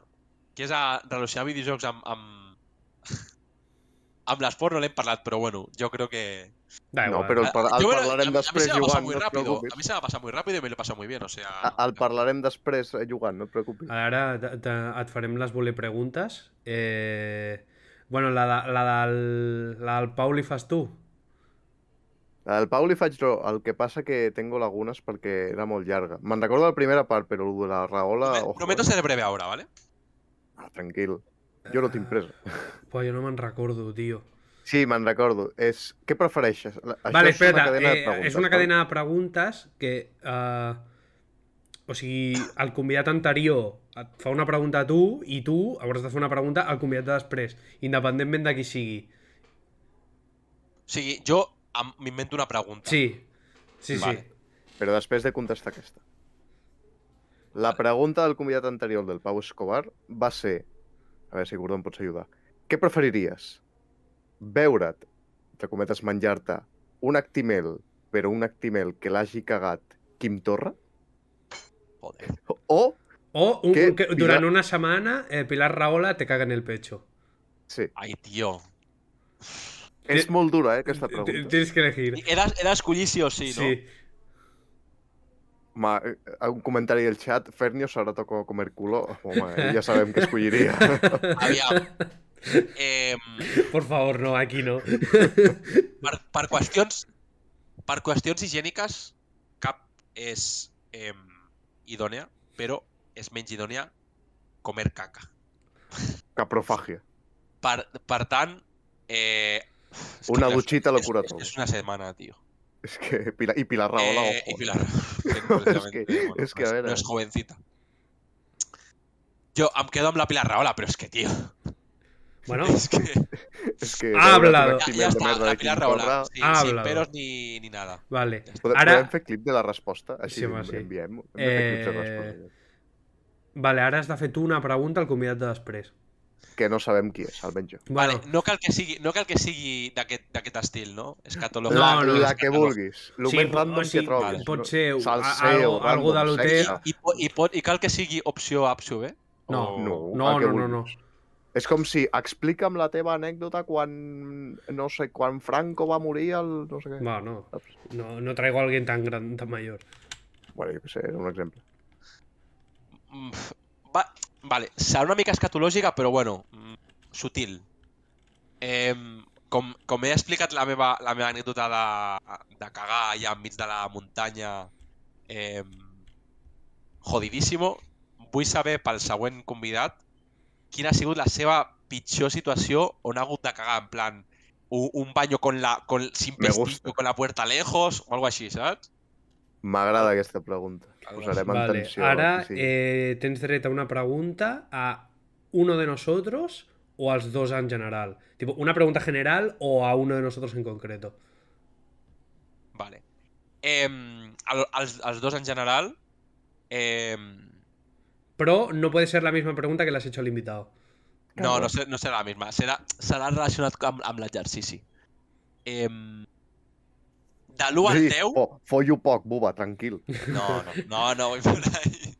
que és a relacionar videojocs amb, amb, amb l'esport no l'hem parlat, però bueno, jo crec que... Da no, però el, par- el Yo me lo- parlarem a- a després pasado jugant, muy no et rápido. preocupis. A mí se me ha pasado muy rápido y me lo he pasado muy bien, o sea... A- El parlarem després eh, jugant, no et preocupis. Ara et farem les voler preguntes. Eh, bueno, la, de, la, del, la del Pau li fas tu? El Pau li faig el que passa que tengo lagunes perquè era molt llarga. Me'n recordo la primera part, però de la raola... Prometo, ojo, prometo eh? ser breve ahora, ¿vale? Ah, tranquil. Jo no tinc presa. Pues jo no me'n recordo, tio. Sí, me'n recordo. És... Què prefereixes? Això vale, és una espera, cadena de eh, preguntes, és una cadena de preguntes que... Eh, o sigui, el convidat anterior et fa una pregunta a tu i tu hauràs de fer una pregunta al convidat de després, independentment de qui sigui. O sigui, jo m'invento una pregunta. Sí, sí, Vale. sí. Però després de contestar aquesta. La pregunta del convidat anterior del Pau Escobar va ser... A veure si Gordó em pots ajudar. Què preferiries? Veure't, entre cometes, menjar-te un actimel, però un actimel que l'hagi cagat Quim Torra? Joder. O... O un, Que que, Pilar- durant una setmana eh, Pilar Rahola te caga en el pecho. Sí, Ai, tio. És molt dura, eh, aquesta pregunta. Tienes que elegir. He d'es- he d'escollir sí o sí, no? Sí. Eh, un comentari del chat, Fernios ahora tocó comer culo. Home, ja sabem escolliria. Aviam. Eh, Por favor, no, aquí no. per, per qüestions per qüestions higièniques cap és eh, idònea, però és menys idònea comer caca. Caprofagia. Per, per tant, eh, es una duchita lo cura es, todo. Es una semana, tío. Es que y Pilar Raola, eh. Y eh. Pilar es que, bueno, es que a ver, no eh. es jovencita. Yo, aunque quedo la Pilar Raola, pero es que, tío. Bueno, es que. Es que ha hablado. Ya, ya está, la Pilar Raola. Sin, ha sin peros ni, ni nada. Vale. Podem, ara... Podem fer clip de la resposta? Així sí, em- sí. enviem. Eh... Vale, ara has de fer una pregunta al convidat de després. Que no sabem qui és, almenys jo. Vale, Bueno, no cal que sigui, no cal que sigui d'aquest d'aquest estil, no? Escatològic. No, la, no, la que vulguis, el Sí, més pot- random o sigui, que trobis. pot ser Salseo, algo- algo de lo test. I, i, pot, I cal que sigui opció A, opció B? No. No, no, no, no, no. És com si explica'm la teva anècdota quan, no sé, quan Franco va morir al... no sé què. Va, no. No, no traigo a alguien tan gran, tan mayor. Bueno, jo què sé, és un exemple. Mm, Va, vale, serà una mica escatològica, però bueno, sutil. Eh, com, com he explicat la meva, la meva anècdota de, de cagar allà enmig de la muntanya eh, jodidíssimo, vull saber pel següent convidat quina ha sigut la seva pitjor situació on ha hagut de cagar, en plan, un, un baño con la, con, sin pestillo, con la puerta lejos, o algo així, saps? M'agrada aquesta pregunta. Posarem en Vale, tensió. ara sí. eh, tens dret a una pregunta a uno de nosotros o als dos en general. Tipo, una pregunta general o a uno de nosotros en concreto. Vale. Eh, el, els, els dos en general... Eh, Pero no puede ser la misma pregunta que le has hecho al invitado. no, no, ser, no serà la misma. Serà, serà relacionat amb, amb l'exercici. Eh, de l'1 al Sí, 10... fo- follo poc, buba, tranquil. No, no, no, no voy por ahí.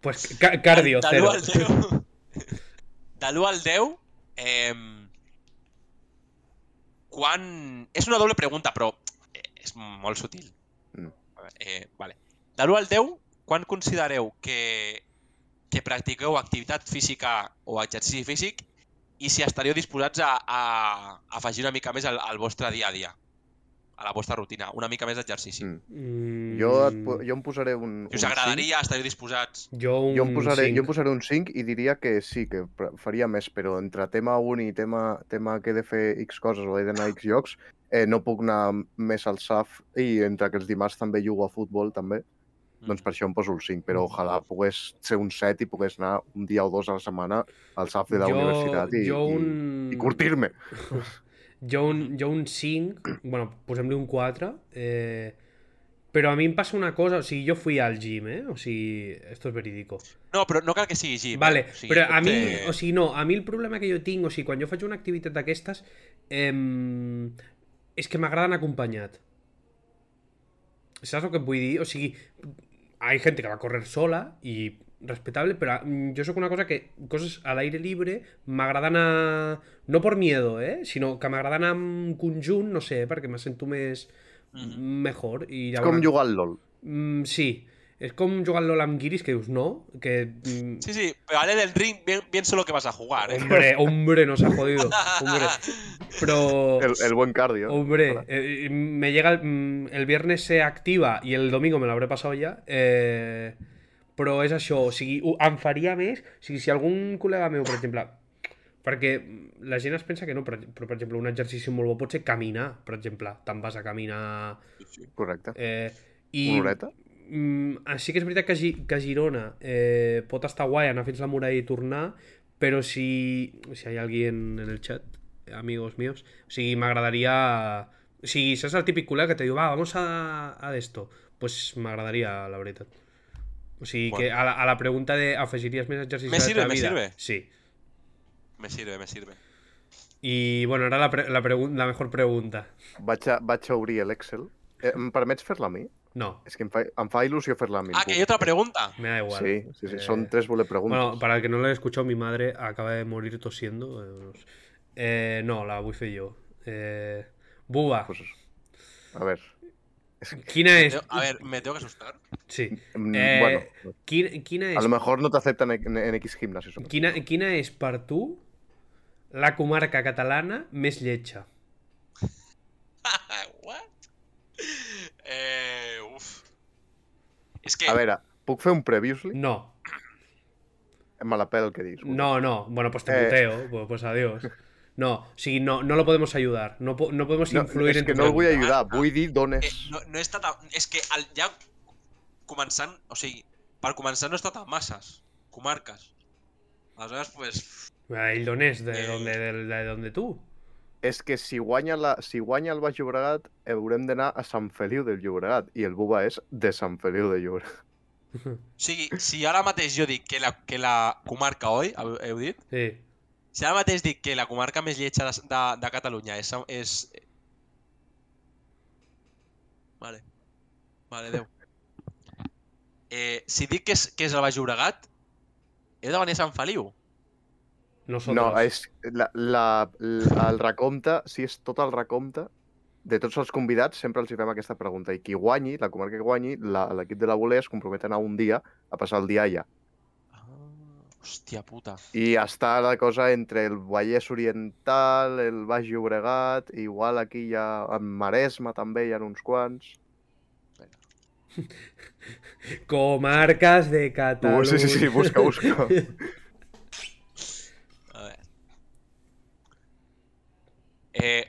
Pues ca- cardio, de cero. l'1 al 10... De l'1 al 10... Eh, quan... És una doble pregunta, però eh, és molt sutil. Mm. Eh, vale. De l'1 al 10, quan considereu que, que practiqueu activitat física o exercici físic i si estaríeu disposats a, a, a afegir una mica més al, al vostre dia a dia, a la vostra rutina, una mica més d'exercici. Mm. Mm, Jo, et, jo em posaré un... Si us un agradaria, estaríeu disposats... Jo un Jo em, posaré, cinc. jo em posaré un 5 i diria que sí, que faria més, però entre tema uni i tema, tema que he de fer X coses o he d'anar a X llocs, eh, no puc anar més al SAF i entre que els dimarts també jugo a futbol també, doncs per això em poso el 5, però ojalà pogués ser un 7 i pogués anar un dia o dos a la setmana al SAF de la Jo- universitat i, jo i, un- i curtir-me. Jo un, jo un 5, bueno, posem-li un 4, eh, però a mi em passa una cosa, o sigui, jo fui al gym, eh? O sigui, esto es verídico. No, però no cal que sigui gym. Vale, eh? O sigui, però a mi, ser- o sigui, no, a mi el problema que jo tinc, o sigui, quan jo faig una activitat d'aquestes, eh, és que m'agraden acompanyat. Saps el que et vull dir? O sigui, hay gente que va a correr sola i respetable, però mm, jo sóc una cosa que coses a l'aire libre m'agraden a... no per miedo, eh? Sinó que m'agraden en conjunt, no sé, perquè me sento més... Mejor. I És com jugar al LOL. Mm, sí, és com jugar al LOL amb guiris que dius no, que... mm, Sí, sí, pero Ale del ring, bien, bien sé lo que vas a jugar, ¿eh? Hombre, hombre, nos ha jodido. Hombre. Pero. El, el buen cardio. Hombre, eh, me llega el, mm, el viernes se activa i el domingo me l'hauré passat ja. Eh, però és això, o sigui, em faria més. O sigui, si algun col·lega meu, per exemple, perquè la gent es pensa que no, però, però per exemple, un exercici molt bo pot ser caminar, per exemple. Te'n vas a caminar... Correcte. Eh, i, Una horeta? Mm, sí que és veritat que, a que a Girona eh, pot estar guai anar fins la muralla i tornar, però si, si hi ha algú en, en el chat, amigos míos, o sigui, m'agradaria... O sigui, saps el típic col·lega que te diu, va, vamos a, a esto? Pues m'agradaria, la veritat. Bueno. que a la, a la pregunta de afegiries més exercicis Me sirve, me vida? sirve. Sí. Me sirve, me sirve. I, bueno, ara la, pre la, la mejor pregunta. Vaig a, vaig a obrir l'Excel. Eh, em permets fer-la a mi? No, És que em fa, em fa il·lusió fer-la a mi. Ah, que hay otra pregunta. me da igual. Sí, sí, sí. Eh, Son tres bullet preguntes. Bueno, para el que no lo haya escuchado, mi madre acaba de morir tosiendo. eh, Eh, no, la vull fer jo. Eh, Buba, Pues, a ver. quina és... A ver, me tengo que asustar. Sí. mm, Eh, bueno, a lo mejor no t'acepten en, en X gimnasios. quina, quina és per tu la comarca catalana més lletja? What? Eh, uf. És que... A veure, puc fer un previously? No, Me la pela el que dius. no, no. Bueno, pues te Eh. puteo. Pues, pues adiós. No, o sigui, no, no lo podemos ayudar. No, no podemos No, influir és en que tu no el vull pregunta. ajudar, vull dir d'on Eh, no, no. És que el, ja començant... O sigui, per començar no està tan masses comarques. Aleshores, pues... Ah, ¿El d'on és? De, Eh. donde, de, de donde tu? És que si guanya, la, si guanya el Baix Llobregat, haurem d'anar a Sant Feliu del Llobregat. I el Buba és de Sant Feliu del Llobregat. O sigui, si ara mateix jo dic que la, que la comarca, oi? Heu, dit? Sí. Si ara mateix dic que la comarca més lletja de, de, de Catalunya és, és... Vale. Vale, Déu. Eh, si dic que és, que és el Baix Llobregat, he de venir a Sant Feliu. Nosotros. No, és la, la, la, el recompte, si és tot el recompte, de tots els convidats sempre els hi fem aquesta pregunta. I qui guanyi, la comarca que guanyi, la- l'equip de la voler es compromet a anar un dia a passar el dia allà. Ah, hòstia puta. I està la cosa entre el Vallès Oriental, el Baix Llobregat, igual aquí hi ha en Maresme també hi ha uns quants. Comarcas de Uh, Catalunya. sí, sí, sí, busca, busca. A veure. Eh,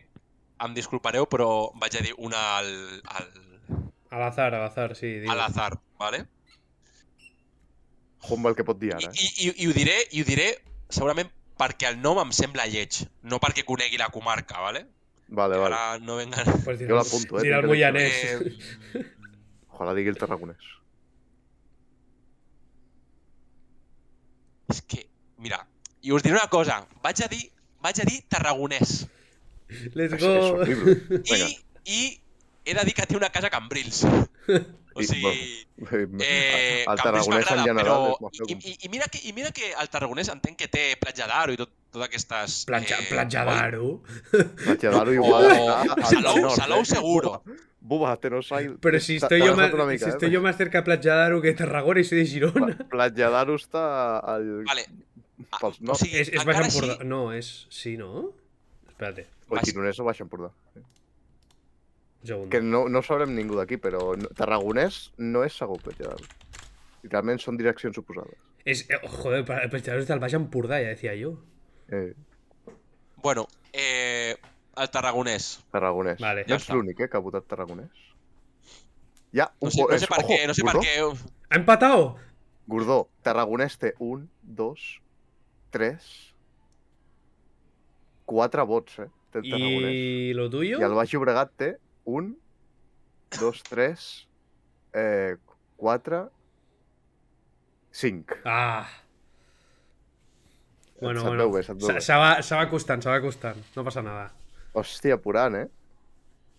em disculpareu, però vaig a dir una al, al, Al azar, al azar, sí. digue. a l'azar, vale? Humble el que pot dir I, ara. Eh? i, i, I ho diré, i ho diré segurament perquè el nom em sembla lleig, no perquè conegui la comarca, vale? Vale, vale. Ara no vengan... Pues Jo dirà, l'apunto, eh, dirà el Moianès. Eh, Ojalà digui el tarragonès. és que, mira, i us diré una cosa, vaig a dir, vaig a dir tarragonès. Let's És, és go. horrible. Vinga. I, I he de dir que té una casa a Cambrils. O I, sigui, bueno, eh, el Cambrils tarragonès en m'agrada, general però... és molt I, i, i, mira que, I mira que el tarragonès entenc que té Platja d'Aro i tot, totes aquestes... Platja, eh, platja d'Aro. Platjadaro O igual està al Salou, nord, Salou eh? seguro. Buba, te no sai... Pero si estoy, yo más, mica, si eh? estoy yo más cerca de Platja d'Aro que Tarragona y soy de Girona. Pla- Platjadaro està al... Vale. Ah, Pels o sigui, Es, es Baix encara Empordà. així, No, es... Sí, ¿no? Espérate, O Baix- Gironès o Baix Empordà. un segundo. Que no, no sabrem ningú d'aquí, però no, Tarragonès no és segur Platjadaro. Literalment són direccions oposades. Es, eh, joder, para- Platja d'Aro es del Baix Empordà, ya decía yo. Eh, Bueno, eh, el tarragonès. Tarragonès. Vale. no Ja està. l'únic, eh, que ha votat Tarragonès. Ja, No un sé, po- no és- sé per ojo, què, no sé per què. ¿Ha empatado? Gordó, Tarragonès té un, dos, tres, quatre vots, eh? Té el Tarragonès. ¿Y lo tuyo? I el Baix Llobregat té un, dos, tres, eh, quatre, cinc. Ah. Bueno, bueno. Se, va, se va acostant, se va acostant. No pasa nada. Hòstia, apurant, eh?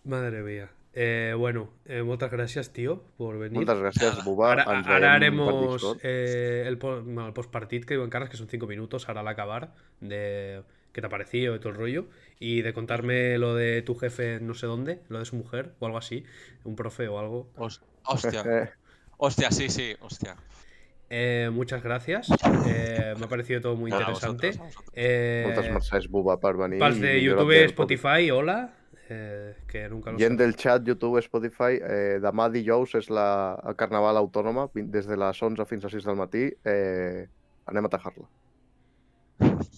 Madre mía. Eh, bueno, eh, muchas gracias, tío, por venir. Gràcies, Nada. Buba. Ahora, haremos eh, el, postpartit que digo en caras, que son cinco minutos, ahora al acabar, de qué te ha parecido y todo el rollo, y de contarme lo de tu jefe no sé dónde, lo de su mujer o algo así, un profe o algo. Hos- Hòstia, Eh, hòstia, sí, sí, hòstia. Eh, muchas gracias, eh, me ha parecido todo muy interesante. vosaltres, a vosaltres. Eh, moltes mercès, Buba, per venir. pals i de YouTube, Spotify, hola, eh, que nunca lo Gent sé. del chat, YouTube, Spotify, eh, demà dijous és la, el Carnaval Autònoma, vint- des de les 11 fins a 6 del matí. Eh, anem a tajar-la.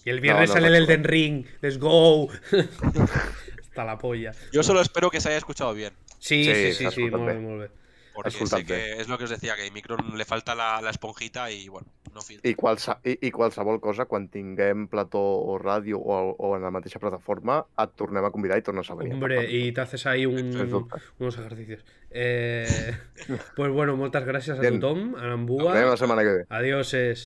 Y el viernes no, sale el. Elden Ring, let's go. Hasta la polla. Yo solo espero que se haya escuchado bien. Sí, Sí, sí, sí, sí, escoltat molt bé, bé. molt bé. Porque sé que es lo que os decía, que a mi micro le falta la, la esponjita y bueno, no filtra. I, qualsa, i, I qualsevol cosa, quan tinguem plató o ràdio o, o en la mateixa plataforma, et tornem a convidar i tornes a venir. Hombre, parlar. y te haces ahí un- unos ejercicios. Eh, pues bueno, muchas gracias a Bien. tu Tom, a veiem Nambúa. la setmana que ve. Adiós. es-